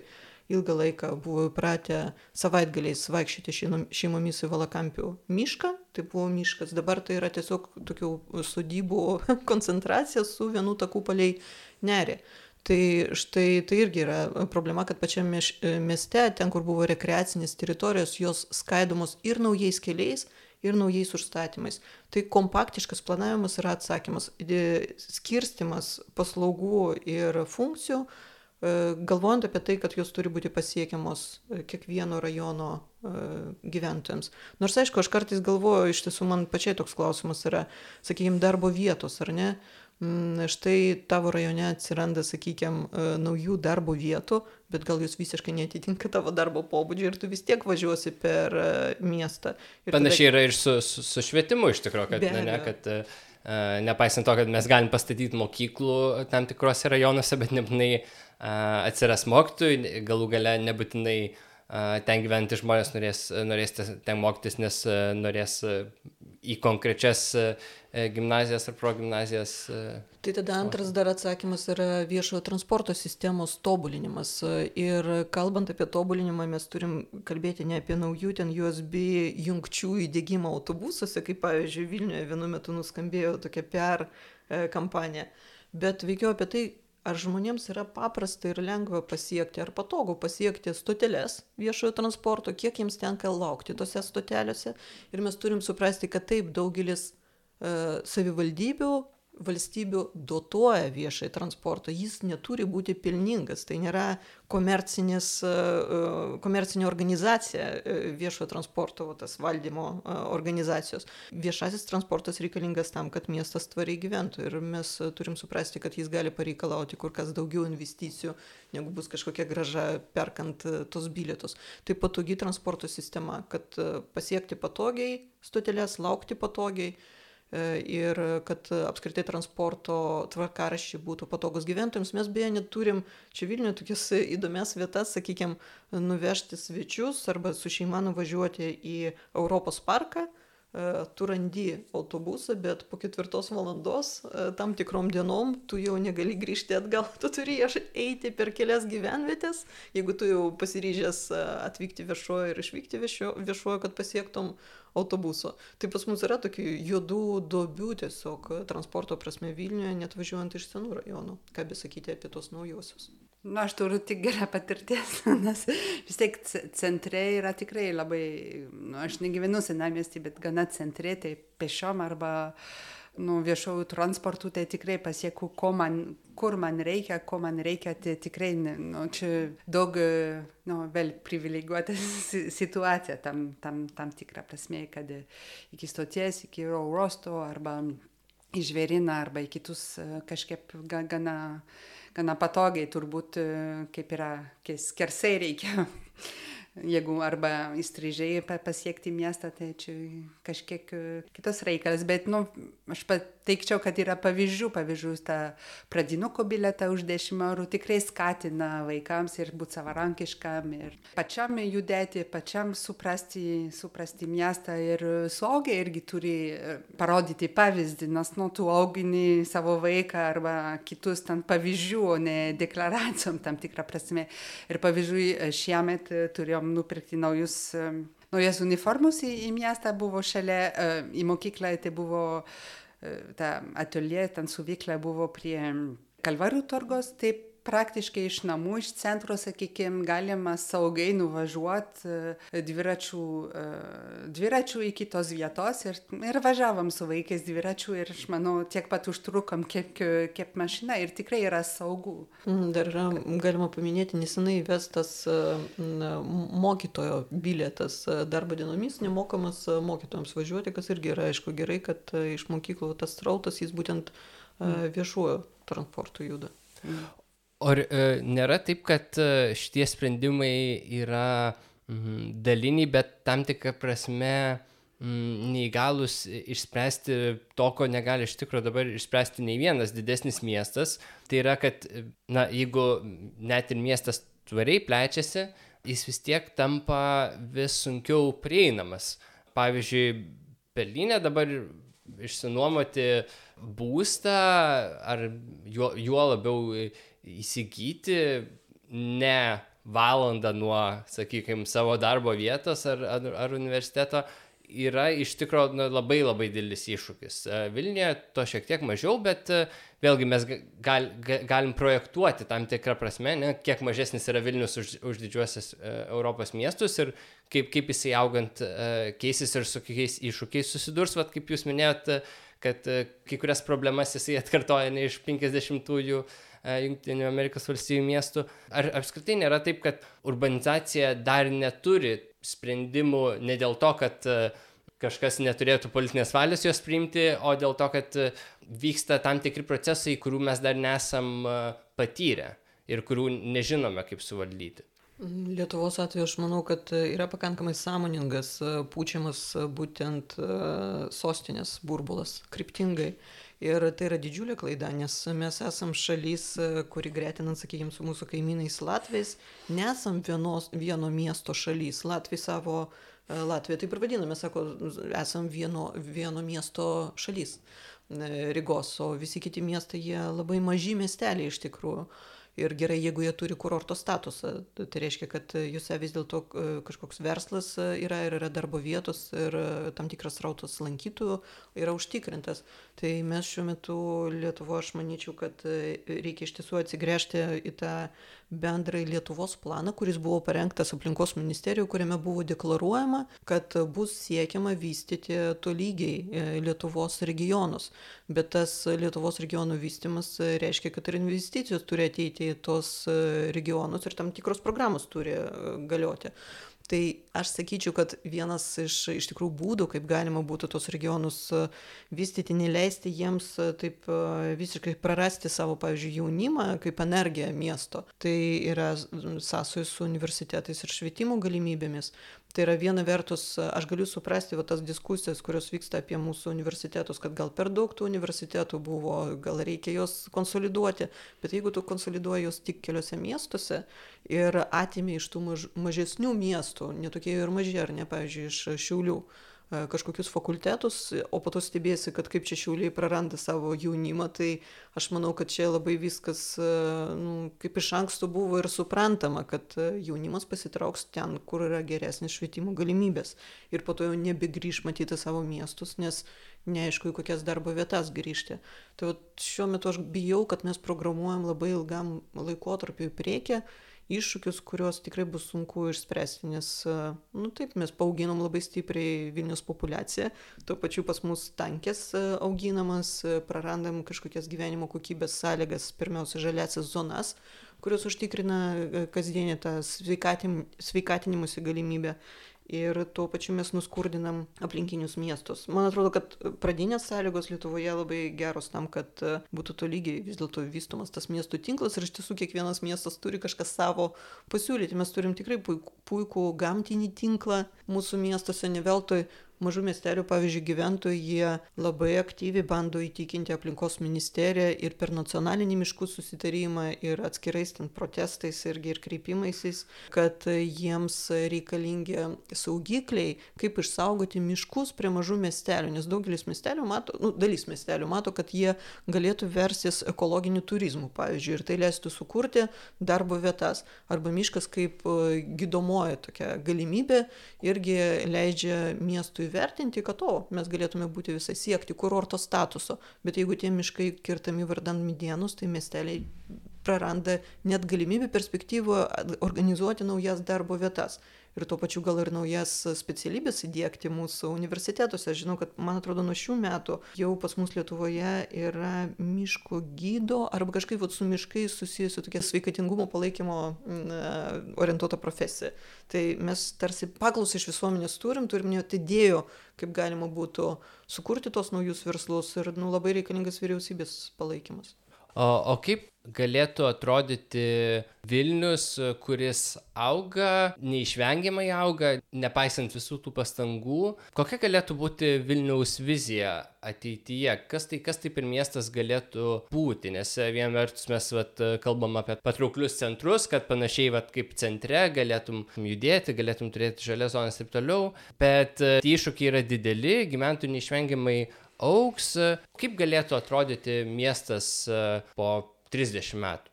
ilgą laiką buvo įpratę savaitgaliais vaikščioti šeimomis į valakampių mišką, tai buvo miškas, dabar tai yra tiesiog tokių sodybų koncentracija su vienu taku paliai nerį. Tai štai tai irgi yra problema, kad pačiame mieste, ten, kur buvo rekreacinės teritorijos, jos skaidomos ir naujais keliais, ir naujais užstatymais. Tai kompaktiškas planavimas yra atsakymas. Skirstimas paslaugų ir funkcijų, e, galvojant apie tai, kad jos turi būti pasiekiamos e, kiekvieno rajono e, gyventojams. Nors aišku, aš kartais galvoju, iš tiesų man pačiai toks klausimas yra, sakykime, darbo vietos, ar ne? Mm, štai tavo rajone atsiranda, sakykime, naujų darbo vietų, bet gal jūs visiškai netitinka tavo darbo pobūdžio ir tu vis tiek važiuosi per miestą. Ir Panašiai tada... yra ir su, su, su švietimu iš tikrųjų, kad, ne, ne, kad uh, nepaisant to, kad mes galim pastatyti mokyklų tam tikrose rajonuose, bet nebūtinai uh, atsiras mokytojų, galų gale nebūtinai uh, ten gyventi žmonės norės, norės ten mokytis, nes norės į konkrečias gimnazijas ar progimnazijas. E, tai tada antras dar atsakymas yra viešojo transporto sistemos tobulinimas. Ir kalbant apie tobulinimą, mes turim kalbėti ne apie naujų ten USB jungčių įdėgymą autobusuose, kaip pavyzdžiui Vilniuje vienu metu nuskambėjo tokia PR e, kampanija, bet veikiau apie tai, ar žmonėms yra paprasta ir lengva pasiekti, ar patogu pasiekti stoteles viešojo transporto, kiek jiems tenka laukti tose stotelėse. Ir mes turim suprasti, kad taip daugelis E, savivaldybių valstybių dotuoja viešai transportą, jis neturi būti pilningas, tai nėra komercinė organizacija e, viešojo transporto, tas valdymo e, organizacijos. Viešasis transportas reikalingas tam, kad miestas tvariai gyventų ir mes turim suprasti, kad jis gali pareikalauti kur kas daugiau investicijų, negu bus kažkokia graža perkant tos bilietus. Tai patogi transporto sistema, kad pasiekti patogiai stotelės, laukti patogiai E, ir kad apskritai transporto tvarkaraščiai būtų patogus gyventojams. Mes beje neturim čia Vilniuje tokias įdomias vietas, sakykime, nuvežti svečius arba su šeima nuvažiuoti į Europos parką tu randi autobusą, bet po ketvirtos valandos e, tam tikrom dienom tu jau negali grįžti atgal, tu turi eiti per kelias gyvenvietės, jeigu tu jau pasiryžęs e, atvykti viešuoju ir išvykti viešuoju, kad pasiektum autobuso. Tai pas mus yra tokių juodų dobių tiesiog transporto prasme Vilniuje, net važiuojant iš senų rajonų. Ką besakyti apie tos naujosius. Nu, aš turiu tik gerą patirties, nes vis tiek centre yra tikrai labai, nu, aš negyvenu senamiestį, bet gana centre, tai pešiom arba nu, viešųjų transportų, tai tikrai pasieku, man, kur man reikia, ko man reikia, tai tikrai, nu, čia daug, nu, vėl privilegijuota situacija tam, tam, tam tikrą prasme, kad iki stoties, iki oro arba į žvėriną arba į kitus kažkaip gana gana patogiai turbūt e, kaip yra, kai skersai reikia jeigu arba įstrižiai pasiekti miestą, tai čia kažkiek e, kitas reikalas. Bet, nu, aš pateikčiau, kad yra pavyzdžių, pavyzdžių, tą pradinukų biletą už 10 eurų tikrai skatina vaikams ir būti savarankiškam, ir pačiam judėti, pačiam suprasti, suprasti miestą ir suaugę irgi turi e, parodyti pavyzdį, nes, nu, tu augini savo vaiką arba kitus ten pavyzdžių, o ne deklaracijom tam tikrą prasme. Ir pavyzdžiui, šiemet turėjom norėjom nupirkti naujus naujas uniformos į, į miestą buvo šalia, į mokyklą tai buvo ta ateljė, ten suvykla buvo prie Kalvarių turgos, taip praktiškai iš namų, iš centro, sakykime, galima saugiai nuvažiuoti e, dviračių, e, dviračių iki tos vietos ir, ir važiavom su vaikais dviračių ir aš manau, tiek pat užtrukom kaip, kaip mašina ir tikrai yra saugu. Mm, dar yra, galima paminėti, nesenai įvestas e, mokytojo bilietas darbo dienomis, nemokamas mokytojams važiuoti, kas irgi yra, aišku, gerai, kad iš mokyklų tas trautas jis būtent viešuoju transportu juda. Mm. O e, nėra taip, kad e, šitie sprendimai yra mm, daliniai, bet tam tikrą prasme mm, neįgalus išspręsti to, ko negali iš tikrųjų dabar išspręsti nei vienas didesnis miestas. Tai yra, kad na, jeigu net ir miestas tvariai plečiasi, jis vis tiek tampa vis sunkiau prieinamas. Pavyzdžiui, Berlyne dabar išsinuomoti būstą ar juo, juo labiau įsigyti ne valandą nuo, sakykime, savo darbo vietos ar, ar, ar universiteto yra iš tikrųjų nu, labai labai didelis iššūkis. E, Vilniuje to šiek tiek mažiau, bet e, vėlgi mes gal, galim projektuoti tam tikrą prasme, ne, kiek mažesnis yra Vilnius už, už didžiuosius e, Europos miestus ir kaip, kaip jisai augant keisis ir su kokiais iššūkiais susidurs, vad kaip jūs minėjot, kad kai kurias problemas jisai atkartoja ne iš 50-ųjų E, Junktinių Amerikos valstybių miestų. Ar apskritai nėra taip, kad urbanizacija dar neturi sprendimų ne dėl to, kad e, kažkas neturėtų politinės valios juos priimti, o dėl to, kad e, vyksta tam tikri procesai, kurių mes dar nesam patyrę ir kurių nežinome, kaip suvaldyti. Lietuvos atveju aš manau, kad yra pakankamai sąmoningas, pučiamas būtent sostinės burbulas, kryptingai. Ir tai yra didžiulė klaida, nes mes esam šalis, kuri gretinant, sakykime, su mūsų kaimynais Latvijais, nesam vienos, vieno miesto šalis. Latvija savo, e, Latvija taip ir vadiname, sako, esam vieno, vieno miesto šalis e, Rygos, o visi kiti miestai jie labai maži miesteliai iš tikrųjų ir gerai jeigu jie turi kurorto statusą tai reiškia kad juose vis dėlto e, kažkoks verslas e, yra ir yra darbo vietos ir e, tam tikras srautas lankytojų yra užtikrintas. Tai mes šiuo metu lietuvoj aš manyčiau kad reikia iš tiesų atsigręžti į tą bendrąjį lietuvos planą kuris buvo parengtas aplinkos ministerijoj kuriame buvo deklaruojama kad bus siekiama vystyti tolygiai lietuvos regionus. Bet tas lietuvos regionų vystymas reiškia kad ir investicijos turi ateiti į tuos e, regionus ir tam tikros programos turi e, galioti. Tai aš sakyčiau, kad vienas iš, iš tikrųjų būdų, kaip galima būtų tos regionus e, vystyti, neleisti jiems taip visiškai prarasti savo, pavyzdžiui, jaunimą kaip energiją miesto. Tai yra sąsojus su universitetais ir švietimo galimybėmis tai yra viena vertus aš galiu suprasti va tas diskusijas kurios vyksta apie mūsų universitetus kad gal per daug tų universitetų buvo gal reikia juos konsoliduoti. Bet jeigu tu konsoliduoji juos tik keliuose miestuose ir atimi iš tų maž mažesnių miestų ne tokie jau ir maži ar ne pavyzdžiui iš šiaulių kažkokius fakultetus, o po to stebėsi, kad kaip čia šiauliai praranda savo jaunimą, tai aš manau, kad čia labai viskas e, nu, kaip iš anksto buvo ir suprantama, kad e, jaunimas pasitrauks ten, kur yra geresnis švietimo galimybės ir po to jau nebegrįž matyti savo miestus, nes neaišku, į kokias darbo vietas grįžti. Tai šiuo metu aš bijau, kad mes programuojam labai ilgam laikotarpiu į priekį iššūkius, kuriuos tikrai bus sunku išspręsti, nes, nu taip, mes paauginom labai stipriai Vilnius populaciją, tuo pačiu pas mus tankės auginamas, prarandam kažkokias gyvenimo kokybės sąlygas, pirmiausia, žaliasias zonas, kurios užtikrina kasdienį tą sveikatim, sveikatinimusi galimybę ir tuo pačiu mes nuskurdinam aplinkinius miestus. Man atrodo, kad pradinės sąlygos Lietuvoje labai geros tam, kad e, būtų to lygiai vis dėlto vystomas tas miestų tinklas ir iš tiesų kiekvienas miestas turi kažką savo pasiūlyti. Mes turim tikrai puikų, puikų gamtinį tinklą mūsų miestuose, ne veltui mažų miestelių pavyzdžiui gyventojai jie labai aktyviai bando įtikinti aplinkos ministeriją ir per nacionalinį miškų susitarimą ir atskirais ten protestais irgi ir kreipimaisiais kad jiems reikalingi saugikliai kaip išsaugoti miškus prie mažų miestelių. Nes daugelis miestelių mato nu dalis miestelių mato kad jie galėtų verstis ekologiniu turizmu pavyzdžiui ir tai leistų sukurti darbo vietas. Arba miškas kaip gydomoji tokia galimybė irgi leidžia miestui įvertinti kad o mes galėtume būti visai siekti kurorto statuso. Bet jeigu tie miškai kertami vardan medienos tai miesteliai praranda net galimybę perspektyvą organizuoti naujas darbo vietas ir tuo pačiu gal ir naujas specialybes įdiegti mūsų universitetuose aš žinau kad man atrodo nuo šių metų jau pas mus lietuvoje yra miško gido arba kažkaip vat su miškais susijusi tokia sveikatingumo palaikymo na orientuota profesija tai mes tarsi paklausą iš visuomenės turim turim net idėjų kaip galima būtų sukurti tuos naujus verslus ir nu labai reikalingas vyriausybės palaikymas o o kaip galėtų atrodyti vilnius kuris auga neišvengiamai auga nepaisant visų tų pastangų. Kokia galėtų būti vilniaus vizija ateityje? Kas tai kas tai per miestas galėtų būti? Nes viena vertus mes vat kalbam apie patrauklius centrus kad panašiai vat kaip centre galėtum judėti galėtum turėti žalias zonas taip toliau. Bet tie iššūkiai yra dideli gyventojų neišvengiamai augs. Kaip galėtų atrodyti miestas po trisdešim metų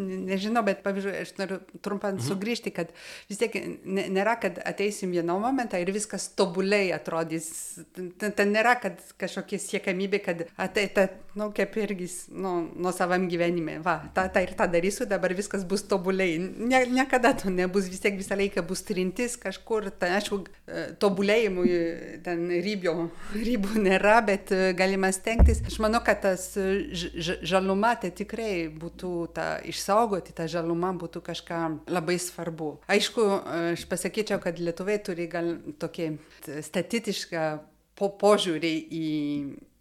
nežinau, bet pavyzdžiui, aš noriu trumpam mhm. sugrįžti, kad vis tiek nėra, kad ateisim vieną momentą ir viskas tobuliai atrodys. Ten, ten nėra, kad kažkokia siekiamybė, kad ateita, nu, kaip irgi, nu, nuo savam gyvenime, va, tą, tą ir tą darysiu, dabar viskas bus tobuliai. Ne, niekada to nebus, vis tiek visą laiką bus trintis kažkur, tai aišku, e, tobulėjimui ten rybio, ribų nėra, bet e, galima stengtis. Aš manau, kad tas žaluma tai tikrai būtų ta išsaugota išsaugoti tą žalumą būtų kažką labai svarbu. Aišku, aš pasakyčiau, kad lietuviai turi gal tokį statistišką po požiūrį į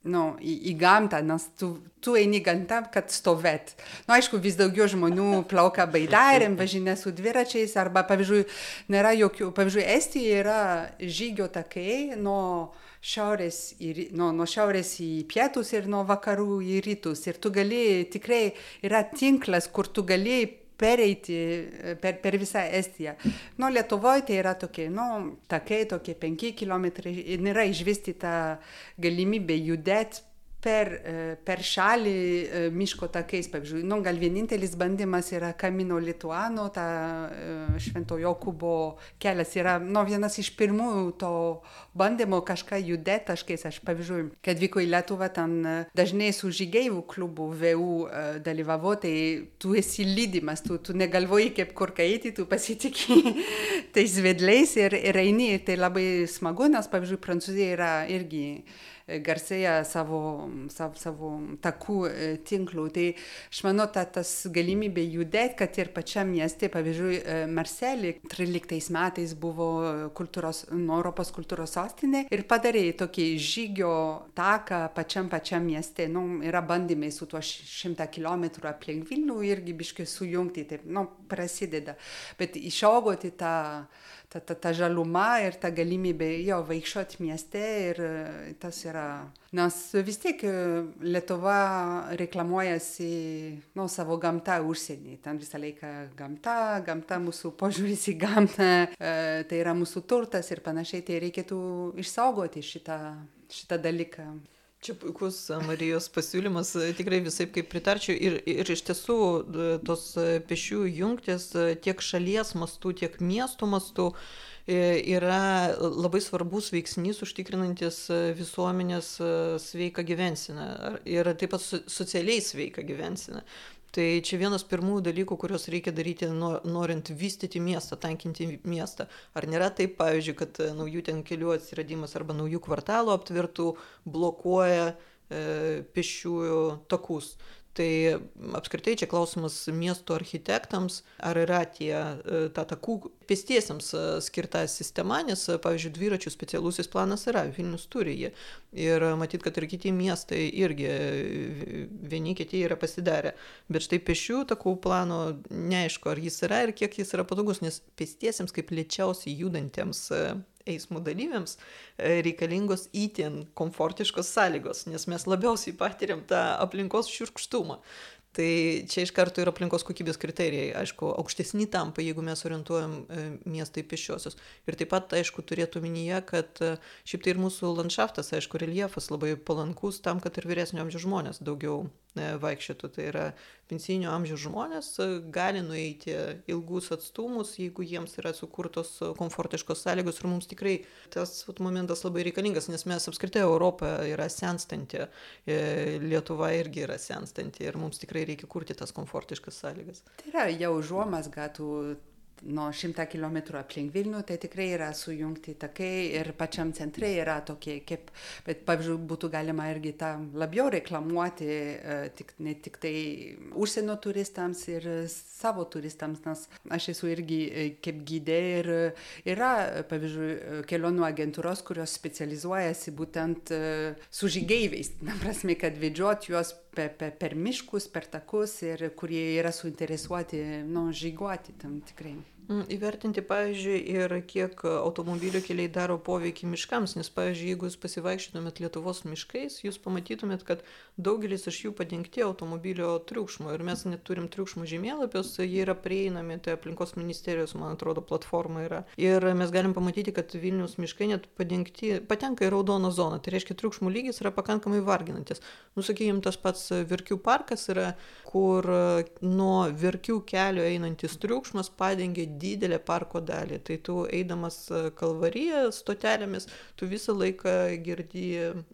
nu, į, į gamtą, nes tu, tu eini gamtą, kad stovėt. Na, nu, aišku, vis daugiau žmonių plaukia baidarėm, važinė su dviračiais, arba, pavyzdžiui, nėra jokių, pavyzdžiui, Estijoje yra žygio takai nuo šiaurės, į, nuo, nuo šiaurės į pietus ir nuo vakarų į rytus. Ir tu gali, tikrai yra tinklas, kur tu gali pereiti per, per visą Estiją. Nu, Lietuvoje tai yra tokie, nu, takai, tokie 5 km, nėra išvystyta galimybė judėti per, e, per šalį e, miško takais, pavyzdžiui, nu, gal vienintelis bandymas yra Kamino Lituano, ta e, Švento Jokūbo kelias yra, nu, vienas iš pirmųjų to bandymo kažką judėti taškais. Aš, pavyzdžiui, kad vyko į Lietuvą, ten dažnai su žygėjų klubu VU dalyvavo, tai tu esi lydimas, tu, tu negalvoji kaip kur eiti, tu pasitikė tais vedliais ir, ir eini, tai labai smagu, nes, pavyzdžiui, Prancūzija yra irgi garsėja savo, savo, savo takų e, tinklų. Tai aš manau, ta, tas galimybė judėti, kad ir pačiam mieste, pavyzdžiui, e, Marselį 13 metais buvo kultūros, nu, Europos kultūros sostinė ir padarė tokį žygio taką pačiam pačiam mieste. Nu, yra bandymai su tuo šimtą kilometrų aplink Vilnių irgi biškai sujungti, taip, nu, prasideda. Bet išaugoti tą ta, ta, ta žaluma ir ta galimybė jo vaikščioti mieste ir e, tas yra. Nes vis tiek e, Lietuva reklamuojasi nu, savo gamtą užsienį. Ten visą laiką gamta, gamta mūsų požiūris į gamtą, e, tai yra mūsų turtas ir panašiai. Tai reikėtų išsaugoti šitą, šitą dalyką. Čia puikus Marijos pasiūlymas, tikrai visai kaip pritarčiau. Ir, ir iš tiesų tos pešių jungtis tiek šalies mastu, tiek miesto mastu yra labai svarbus veiksnys užtikrinantis visuomenės sveiką gyvensiną ir taip pat socialiai sveiką gyvensiną tai čia vienas pirmųjų dalykų kuriuos reikia daryti no norint vystyti miestą tankinti miestą. Ar nėra taip pavyzdžiui kad naujų ten kelių atsiradimas arba naujų kvartalų aptvertų blokuoja e, pėsčiųjų takus tai apskritai čia klausimas miesto architektams ar yra tie e, ta takų pėstiesiems e, skirta sistema nes pavyzdžiui dviračių specialusis planas yra vilnius turi jį. Ir matyt kad ir kiti miestai irgi e, vieni kiti yra pasidarę. Bet štai pėsčiųjų takų plano neaišku ar jis yra ir kiek jis yra patogus nes pėstiesiems kaip lėčiausiai judantiems eismo dalyviams e, reikalingos įtin komfortiškos sąlygos, nes mes labiausiai patiriam tą aplinkos šiurkštumą. Tai čia iš karto ir aplinkos kokybės kriterijai, aišku, aukštesni tampa, jeigu mes orientuojam e, miestą į pešiosius. Ir taip pat, aišku, turėtų minėję, kad e, šiaip tai ir mūsų landšaftas, aišku, reljefas labai palankus tam, kad ir vyresnio amžiaus žmonės daugiau vaikščiotų. Tai yra pensinio amžiaus žmonės gali nueiti ilgus atstumus, jeigu jiems yra sukurtos komfortiškos sąlygos ir mums tikrai tas momentas labai reikalingas, nes mes apskritai Europą yra senstanti, Lietuva irgi yra senstanti ir mums tikrai reikia kurti tas komfortiškas sąlygas. Tai yra jau užuomasga tų nuo šimtą kilometrų aplink Vilnių, tai tikrai yra sujungti takai ir pačiam centre yra tokie, kaip, bet pavyzdžiui, būtų galima irgi tą labiau reklamuoti, tik, ne tik tai užsienio turistams ir savo turistams, nes aš esu irgi kaip gydė ir yra, pavyzdžiui, kelionių agentūros, kurios specializuojasi būtent su žygeiviais, na prasme, kad vedžiot juos per, per, per miškus, per takus ir kurie yra suinteresuoti nu, žygiuoti tam tikrai. Mm, įvertinti, pavyzdžiui, ir kiek automobilių keliai daro poveikį miškams, nes, pavyzdžiui, jeigu jūs pasivaikščiotumėt Lietuvos miškais, jūs pamatytumėt, kad daugelis iš jų padengti automobilio triukšmo ir mes net turim triukšmo žemėlapius, jie yra prieinami, tai aplinkos ministerijos, man atrodo, platforma yra. Ir mes galim pamatyti, kad Vilnius miškai net padengti, patenka į raudoną zoną, tai reiškia, triukšmo lygis yra pakankamai varginantis. Nusakykime, tas pats Virkių parkas yra, kur nuo Virkių kelio einantis triukšmas padengia didelę parko dalį. Tai tu eidamas e, kalvariją stotelėmis, tu visą laiką girdi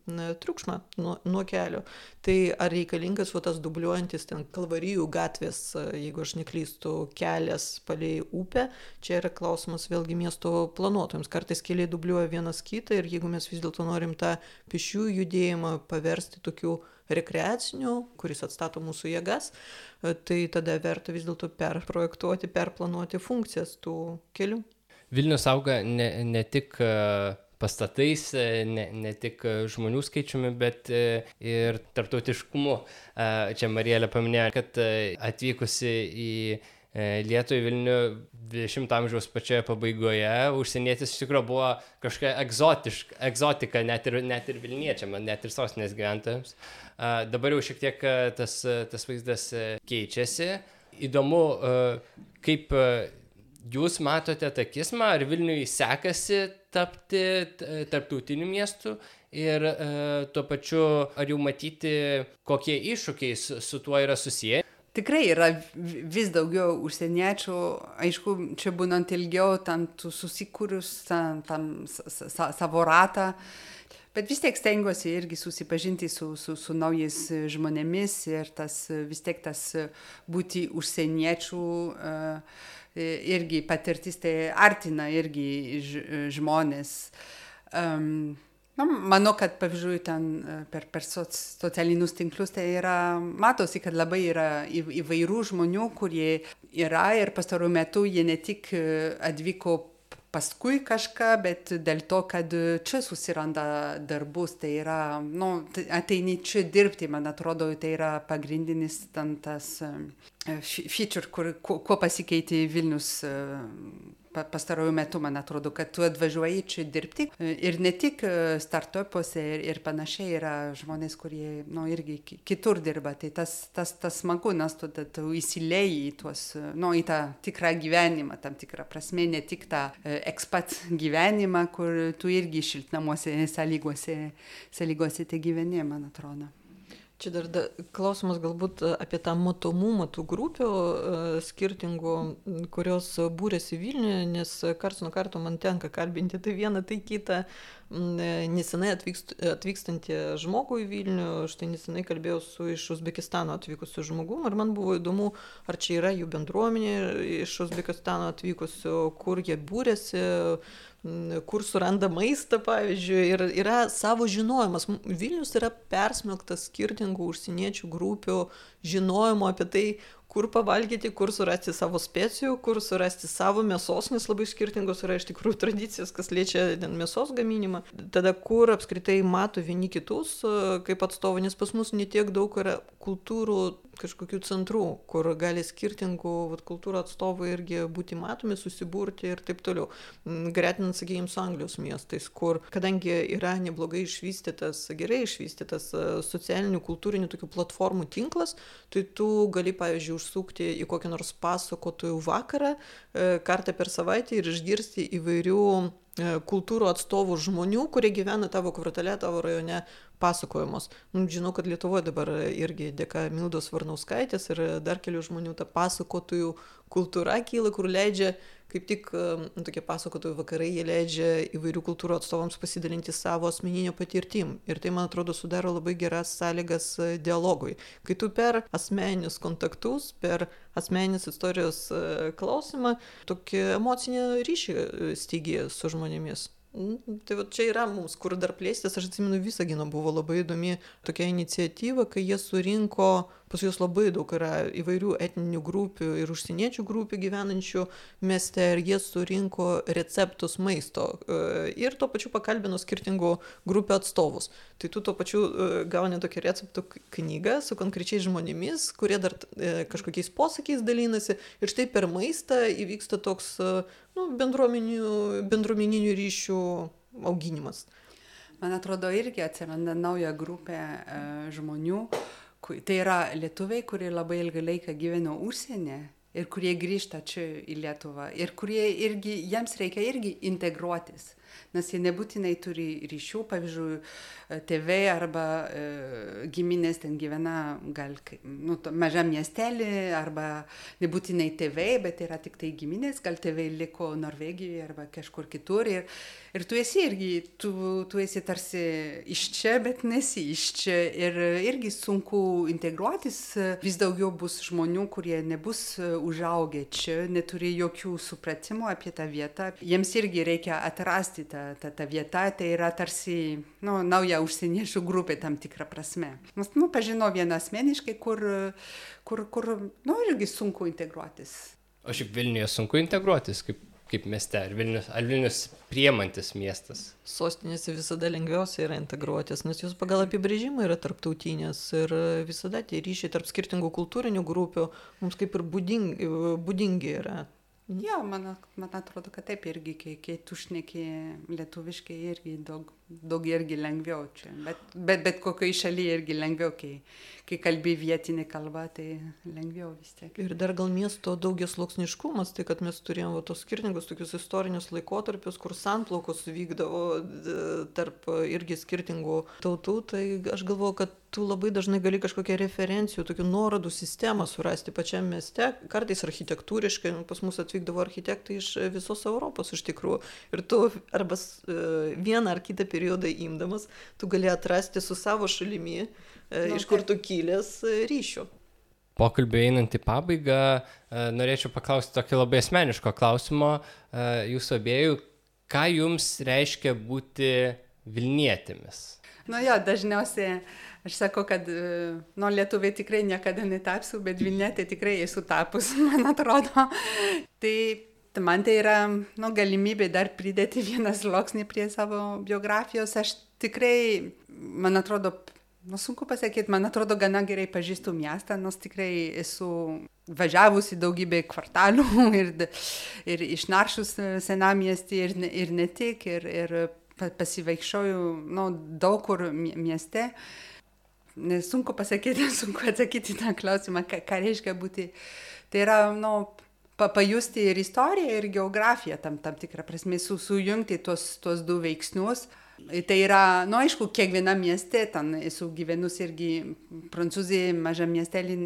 na, triukšmą nuo, nuo kelio. Tai ar reikalingas va tas dubliuojantis ten kalvarijų gatvės, e, jeigu aš neklystu, kelias palei upę, čia yra klausimas vėlgi miesto planuotojams. Kartais keliai dubliuoja vienas kitą ir jeigu mes vis dėlto norim tą pešių judėjimą paversti tokiu rekreaciniu, kuris atstato mūsų jėgas, tai tada verta vis dėlto perprojektuoti, perplanuoti funkcijas tų kelių. Vilnius auga ne, ne tik e, pastatais, e, ne, ne tik žmonių skaičiumi, bet e, ir tarptautiškumu. Čia Marielė paminėjo, kad atvykusi į Lietuvą į Vilnių 20 amžiaus pačioje pabaigoje, užsienietis iš tikrųjų buvo kažkokia egzotiška, egzotika net ir, net ir Vilniečiam, net ir sostinės gyventojams. Dabar jau šiek tiek tas, tas vaizdas keičiasi. Įdomu, kaip jūs matote tą kismą, ar Vilniui sekasi tapti tarptautiniu miestu ir tuo pačiu, ar jau matyti, kokie iššūkiai su, su tuo yra susiję tikrai yra vis daugiau užsieniečių, aišku, čia būnant ilgiau, tam tu susikūrus tam, tam sa, savo ratą, bet vis tiek stengiuosi irgi susipažinti su, su, su naujais žmonėmis ir tas vis tiek tas būti užsieniečių uh, irgi patirtis tai artina irgi žmonės. Um, Na, manau, kad, pavyzdžiui, ten e, per, per soc, socialinius tinklus tai yra, matosi, kad labai yra į, įvairių žmonių, kurie yra ir pastaruoju metu jie ne tik e, atvyko paskui kažką, bet dėl to, kad čia susiranda darbus, tai yra, nu, tai ateini čia dirbti, man atrodo, tai yra pagrindinis ten tas e, feature, kur, kuo pasikeitė Vilnius pastaruoju metu, man atrodo, kad tu atvažiuoji čia dirbti ir ne tik e, startupuose ir, ir panašiai yra žmonės, kurie, nu, irgi kitur dirba. Tai tas, tas, tas smagu, nes tu, tu, įsilėjai į tuos, nu, į tą tikrą gyvenimą, tam tikrą prasme, ne tik tą e, ekspat gyvenimą, kur tu irgi šiltnamuose sąlygose, sąlygose te gyveni, man atrodo. Čia dar da, klausimas galbūt apie tą matomumą tų grupių e, skirtingų, kurios būrėsi Vilniuje, nes karts nuo karto man tenka kalbinti tai vieną, tai kitą e, nesenai atvykst, atvykstantį žmogų į Vilnių. Štai nesenai kalbėjau su iš Uzbekistano atvykusiu žmogum ir man buvo įdomu, ar čia yra jų bendruomenė iš Uzbekistano atvykusių, kur jie būrėsi kur suranda maistą, pavyzdžiui, ir yra savo žinojimas. Vilnius yra persmelktas skirtingų užsieniečių grupių žinojimo apie tai, kur pavalgyti, kur surasti savo specijų, kur surasti savo mėsos, nes labai skirtingos yra iš tikrųjų tradicijos, kas liečia mėsos gaminimą. Tada kur apskritai mato vieni kitus kaip atstovai, nes pas mus netiek daug yra kultūrų kažkokių centrų, kur gali skirtingų vat, kultūrų atstovai irgi būti matomi, susiburti ir taip toliau. Mm, gretinant, sakykime, su Anglijos miestais, kur, kadangi yra neblogai išvystytas, gerai išvystytas socialinių, kultūrinių tokių platformų tinklas, tai tu gali, pavyzdžiui, užsukti į kokį nors pasakotojų vakarą e, kartą per savaitę ir išgirsti įvairių e, kultūrų atstovų žmonių, kurie gyvena tavo kvartale, tavo rajone pasakojimus. Nu, žinau, kad Lietuvoje dabar irgi dėka Mildos Varnauskaitės ir dar kelių žmonių ta pasakotojų kultūra kyla, kur leidžia kaip tik nu, tokie pasakotojų vakarai, jie leidžia įvairių kultūrų atstovams pasidalinti savo asmeninio patirtim. Ir tai, man atrodo, sudaro labai geras sąlygas e, dialogui. Kai tu per asmeninius kontaktus, per asmeninės istorijos e, klausimą, tokį emocinį ryšį e, steigi su žmonėmis. Tai va čia yra mums, kur dar plėstis, aš atsimenu Visagino buvo labai įdomi tokia iniciatyva, kai jie surinko pas juos labai daug yra įvairių etninių grupių ir užsieniečių grupių gyvenančių mieste ir jie surinko receptus maisto e, ir tuo pačiu pakalbino skirtingų grupių atstovus. Tai tu tuo pačiu e, gauni tokią receptų knygą su konkrečiais žmonėmis, kurie dar e, kažkokiais posakiais dalinasi ir štai per maistą įvyksta toks nu, bendruomeninių ryšių auginimas. Man atrodo, irgi atsiranda nauja grupė žmonių, tai yra lietuviai, kurie labai ilgą laiką gyveno užsienį ir kurie grįžta čia į Lietuvą ir kurie irgi, jiems reikia irgi integruotis, nes jie nebūtinai turi ryšių, pavyzdžiui, tėvai arba e, giminės ten gyvena gal nu, mažam miestelį, arba nebūtinai tėvai, bet yra tik tai giminės, gal tėvai liko Norvegijoje arba kažkur kitur. Ir, ir tu esi irgi, tu, tu esi tarsi iš čia, bet nesi iš čia. Ir irgi sunku integruotis, vis daugiau bus žmonių, kurie nebus užaugę čia, neturi jokių supratimų apie tą vietą. Jiems irgi reikia atrasti tą, tą, tą vietą, tai yra tarsi nu, nauja nauja užsieniečių grupė tam tikrą prasme. Nes, nu, pažinau vieną asmeniškai, kur, kur, kur, nu, irgi sunku integruotis. O šiaip Vilniuje sunku integruotis, kaip, kaip mieste, ar Vilnius, ar Vilnius priemantis miestas? Sostinėse visada lengviausia yra integruotis, nes jūs pagal apibrėžimą yra tarptautinės ir visada tie ryšiai tarp skirtingų kultūrinių grupių mums kaip ir būdingi, būdingi yra. Jo, man, man atrodo, kad taip irgi, kai, kai tu šneki lietuviškai, irgi daug, daug irgi lengviau čia. Bet, bet, bet kokiai šalyje irgi lengviau, kai, kai kalbi vietinį kalbą, tai lengviau vis tiek. Ir dar gal miesto daugias sluoksniškumas, tai kad mes turėjome tos skirtingus tokius istorinius laikotarpius, kur sanplaukos vykdavo tarp irgi skirtingų tautų, tai aš galvoju, kad tu labai dažnai gali kažkokią referencijų, tokių nuorodų sistemą surasti pačiam mieste, kartais architektūriškai, nu, pas mus atvykdavo architektai iš visos Europos iš tikrųjų. Ir tu arba vieną ar kitą periodą imdamas, tu gali atrasti su savo šalimi, nu, iš kur tu kilęs ryšių. Pokalbį einant į pabaigą, norėčiau paklausti tokį labai asmeniško klausimo jūsų abiejų, ką jums reiškia būti Vilnietėmis? Nu jo, dažniausiai Aš sakau, kad, nu, lietuviai tikrai niekada netapsiu, bet Vilnetė tikrai esu tapus, man atrodo. Tai man tai yra, nu, galimybė dar pridėti vieną sluoksnį prie savo biografijos. Aš tikrai, man atrodo, nu, sunku pasakyti, man atrodo, gana gerai pažįstu miestą, nors tikrai esu važiavusi daugybę kvartalų ir, ir išnaršus senamiestį ir, ir ne tik, ir, ir pasivaikščiojau, nu, daug kur mieste. Sunku pasakyti, sunku atsakyti tą klausimą, ką, ką reiškia būti. Tai yra, nu, pa, pajusti ir istoriją, ir geografiją tam, tam tikrą prasme, su, sujungti tuos, tuos du veiksnius. Tai yra, nu aišku, kiekviena mieste, ten esu gyvenus irgi Prancūzijai, mažam miestelį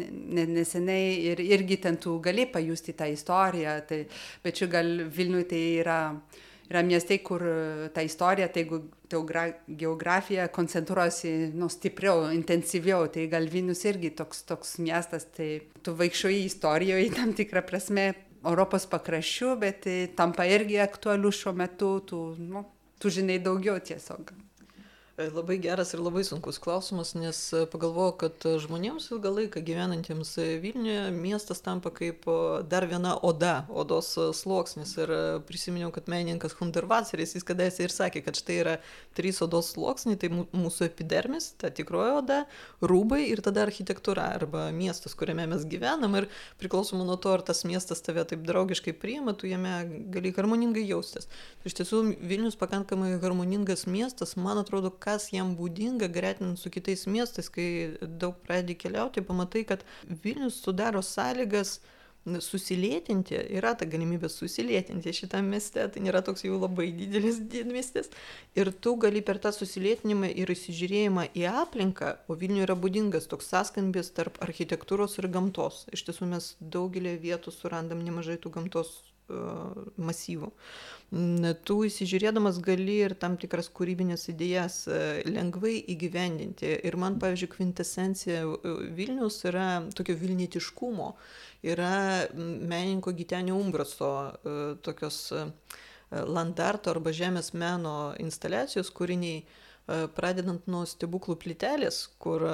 neseniai ir irgi ten tu gali pajusti tą istoriją, tai, bet čia gal Vilniui tai yra yra miestai, kur e, ta istorija, tai geografija koncentruosi nu, stipriau, intensyviau, tai gal Vilnius irgi toks, toks miestas, tai tu vaikščioji istorijoje tam tikrą prasme Europos pakraščių, bet tai tampa irgi aktualiu šiuo metu, tu, nu, tu žinai daugiau tiesiog. Labai geras ir labai sunkus klausimas, nes pagalvoju, kad žmonėms ilgą laiką gyvenantiems Vilniuje miestas tampa kaip dar viena oda, odos sluoksnis. Ir prisiminiau, kad menininkas Hundervaceris, jis kadaise ir sakė, kad štai yra trys odos sluoksniai, tai mūsų epidermis, ta tikroji oda, rūbai ir tada architektūra arba miestas, kuriame mes gyvenam. Ir priklausomai nuo to, ar tas miestas tave taip draugiškai priima, tu jame gali harmoningai jaustis. Iš tiesų, Vilnius pakankamai harmoningas miestas, man atrodo, ką kas jam būdinga gretinant su kitais miestais, kai daug pradedi keliauti, pamatai, kad Vilnius sudaro sąlygas susilėtinti, yra ta galimybė susilėtinti šitam mieste, tai nėra toks jau labai didelis didmiestis. Ir tu gali per tą susilėtinimą ir įsižiūrėjimą į aplinką, o Vilniuje yra būdingas toks sąskambis tarp architektūros ir gamtos. Iš tiesų mes daugelį vietų surandam nemažai tų gamtos masyvų. Tu įsižiūrėdamas gali ir tam tikras kūrybinės idėjas lengvai įgyvendinti. Ir man, pavyzdžiui, kvintesencija Vilnius yra tokio vilnietiškumo. Yra menininko Gitenio Umbraso tokios landarto arba žemės meno instaliacijos kūriniai, pradedant nuo stebuklų plytelės, kur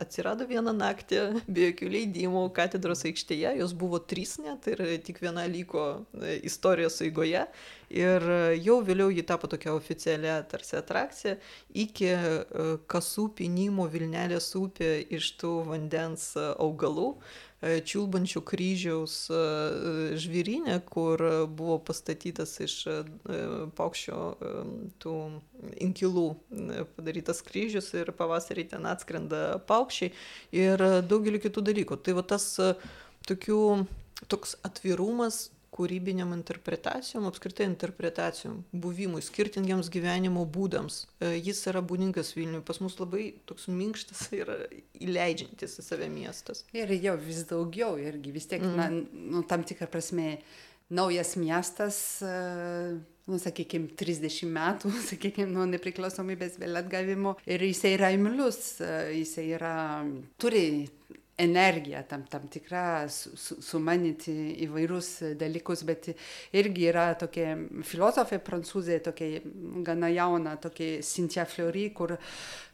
atsirado vieną naktį be jokių leidimų katedros aikštėje, jos buvo trys net ir tik viena liko e, istorijos eigoje. Ir jau vėliau ji tapo tokia oficialia tarsi atrakcija iki e, kasų pinimo Vilnelės upė iš tų vandens augalų. Čiulbančių kryžiaus e, žvyrinė, kur buvo pastatytas iš paukščio tų inkilų padarytas kryžius ir pavasarį ten atskrenda paukščiai ir daugelį kitų dalykų. Tai va tas tokių, toks atvirumas kūrybiniam interpretacijom, apskritai interpretacijom, buvimui, skirtingiems gyvenimo būdams. E, jis yra būdingas Vilniui. Pas mus labai toks minkštas ir įleidžiantis į save miestas. Ir jo vis daugiau irgi, vis tiek, na, nu, tam tikrą prasme, naujas miestas, e, nu, sakykime, 30 metų, sakykime, nuo nepriklausomybės vėl atgavimo. Ir jisai yra imlius, e, jisai yra, turi energiją tam, tam tikrą, su, su, sumanyti įvairius dalykus, bet irgi yra tokia filosofė prancūzė, tokia gana jauna, tokia Cynthia Fleury, kur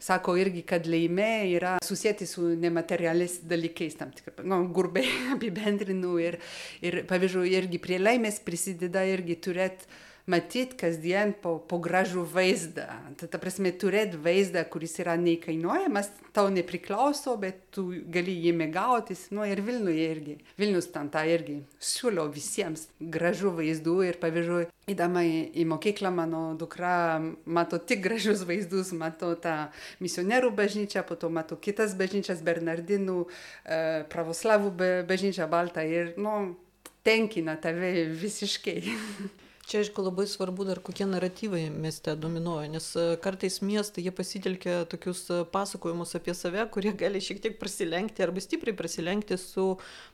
sako irgi, kad laimė yra susijęti su nematerialiais dalykais, tam tikrą, nu, grubiai apibendrinu ir, ir pavyzdžiui, irgi prie laimės prisideda irgi turėti matyt kasdien po, po gražų vaizdą. Ta, ta prasme, turėti vaizdą, kuris yra neįkainuojamas, tau nepriklauso, bet tu gali jį mėgautis. Nu ir Vilniuje irgi. Vilnius ten tą irgi siūlo visiems gražų vaizdų ir pavyzdžiui, įdama į, į mokyklą mano dukra mato tik gražius vaizdus, mato tą misionierų bažnyčią, po to mato kitas bažnyčias, Bernardinų, e, pravoslavų bažnyčią baltą ir, nu, tenkina tave visiškai. Čia, aišku, labai svarbu dar kokie naratyvai mieste dominuoja, nes e, kartais miestai jie pasitelkia tokius e, pasakojimus apie save, kurie gali šiek tiek prasilenkti arba stipriai prasilenkti su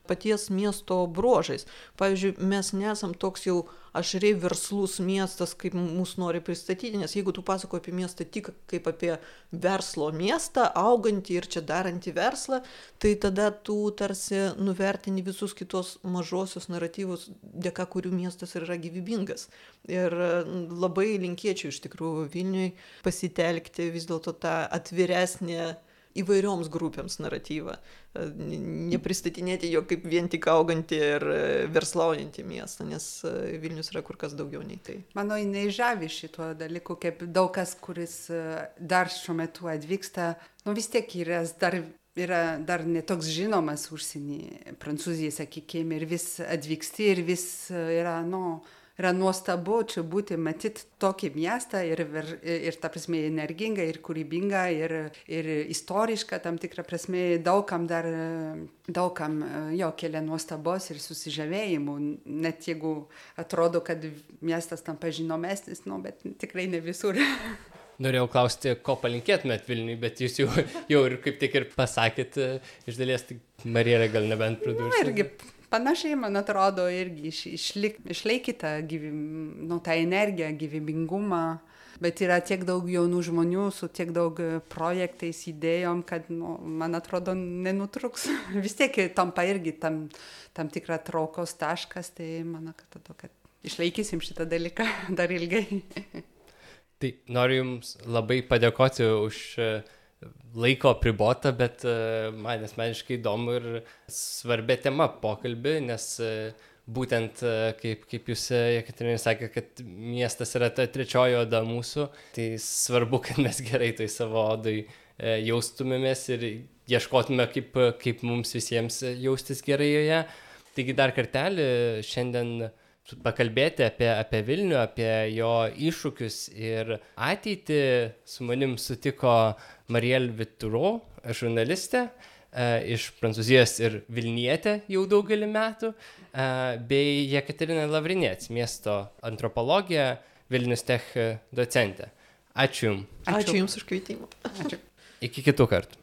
paties miesto bruožais. Pavyzdžiui, mes nesam toks jau ašriai verslus miestas, kaip mūsų nori pristatyti, nes jeigu tu pasakoji apie miestą tik kaip apie verslo miestą, augantį ir čia darantį verslą, tai tada tu tarsi nuvertini visus kitos mažosios naratyvus, dėka kurių miestas yra gyvybingas. Ir labai linkėčiau iš tikrųjų Vilniui pasitelkti vis dėlto tą atviresnį įvairioms grupėms naratyvą. E, nepristatinėti jo kaip vien tik augantį ir e, verslaujantį miestą, nes e, Vilnius yra kur kas daugiau nei tai. Manau, jinai žavi šituo dalyku, kaip daug kas, kuris dar šiuo metu atvyksta, nu vis tiek yra dar yra dar netoks žinomas užsienį, Prancūzijai, sakykime, ir vis atvyksti ir vis yra, nu, yra nuostabu čia būti, matyti tokį miestą ir, ir, ir ta prasme, energingą, ir kūrybingą, ir, ir istorišką, tam tikrą prasme, daugam dar, daugam jo kelia nuostabos ir susižavėjimų, net jeigu atrodo, kad miestas tampa žinomesnis, nu, bet tikrai ne visur. Norėjau klausti, ko palinkėtumėt Vilniui, bet jūs jau, jau ir kaip tik ir pasakėt, iš dalies, tai Marija gal nebent pridurti. Na, irgi panašiai, man atrodo, irgi iš, išlik, išlaikyti gyvy, nu, tą energiją, gyvybingumą. Bet yra tiek daug jaunų žmonių su tiek daug projektais, idėjom, kad, nu, man atrodo, nenutruks. Vis tiek tampa irgi tam, tam tikra traukos taškas, tai man atrodo, kad išlaikysim šitą dalyką dar ilgai. Tai noriu Jums labai padėkoti už e, laiko pribotą, bet e, man asmeniškai įdomu ir svarbia tema pokalbį, nes e, būtent kaip, kaip jūs, Jekaterinai, sakė, kad miestas yra ta trečioji oda mūsų, tai svarbu, kad mes gerai tai savo odai jaustumėmės ir ieškotume, kaip, kaip mums visiems jaustis gerai joje. Taigi dar kartelį šiandien pakalbėti apie, apie Vilnių, apie jo iššūkius ir ateitį. Su manim sutiko Marielle Vituro, žurnalistė e, iš Prancūzijos ir Vilnietė jau daugelį metų, e, bei Jekaterina Lavrinėts, miesto antropologija, Vilnius Tech docentė. Ačiū Jums. Ačiū, Ačiū Jums už kvietimą. Ačiū. Iki kitų kartų.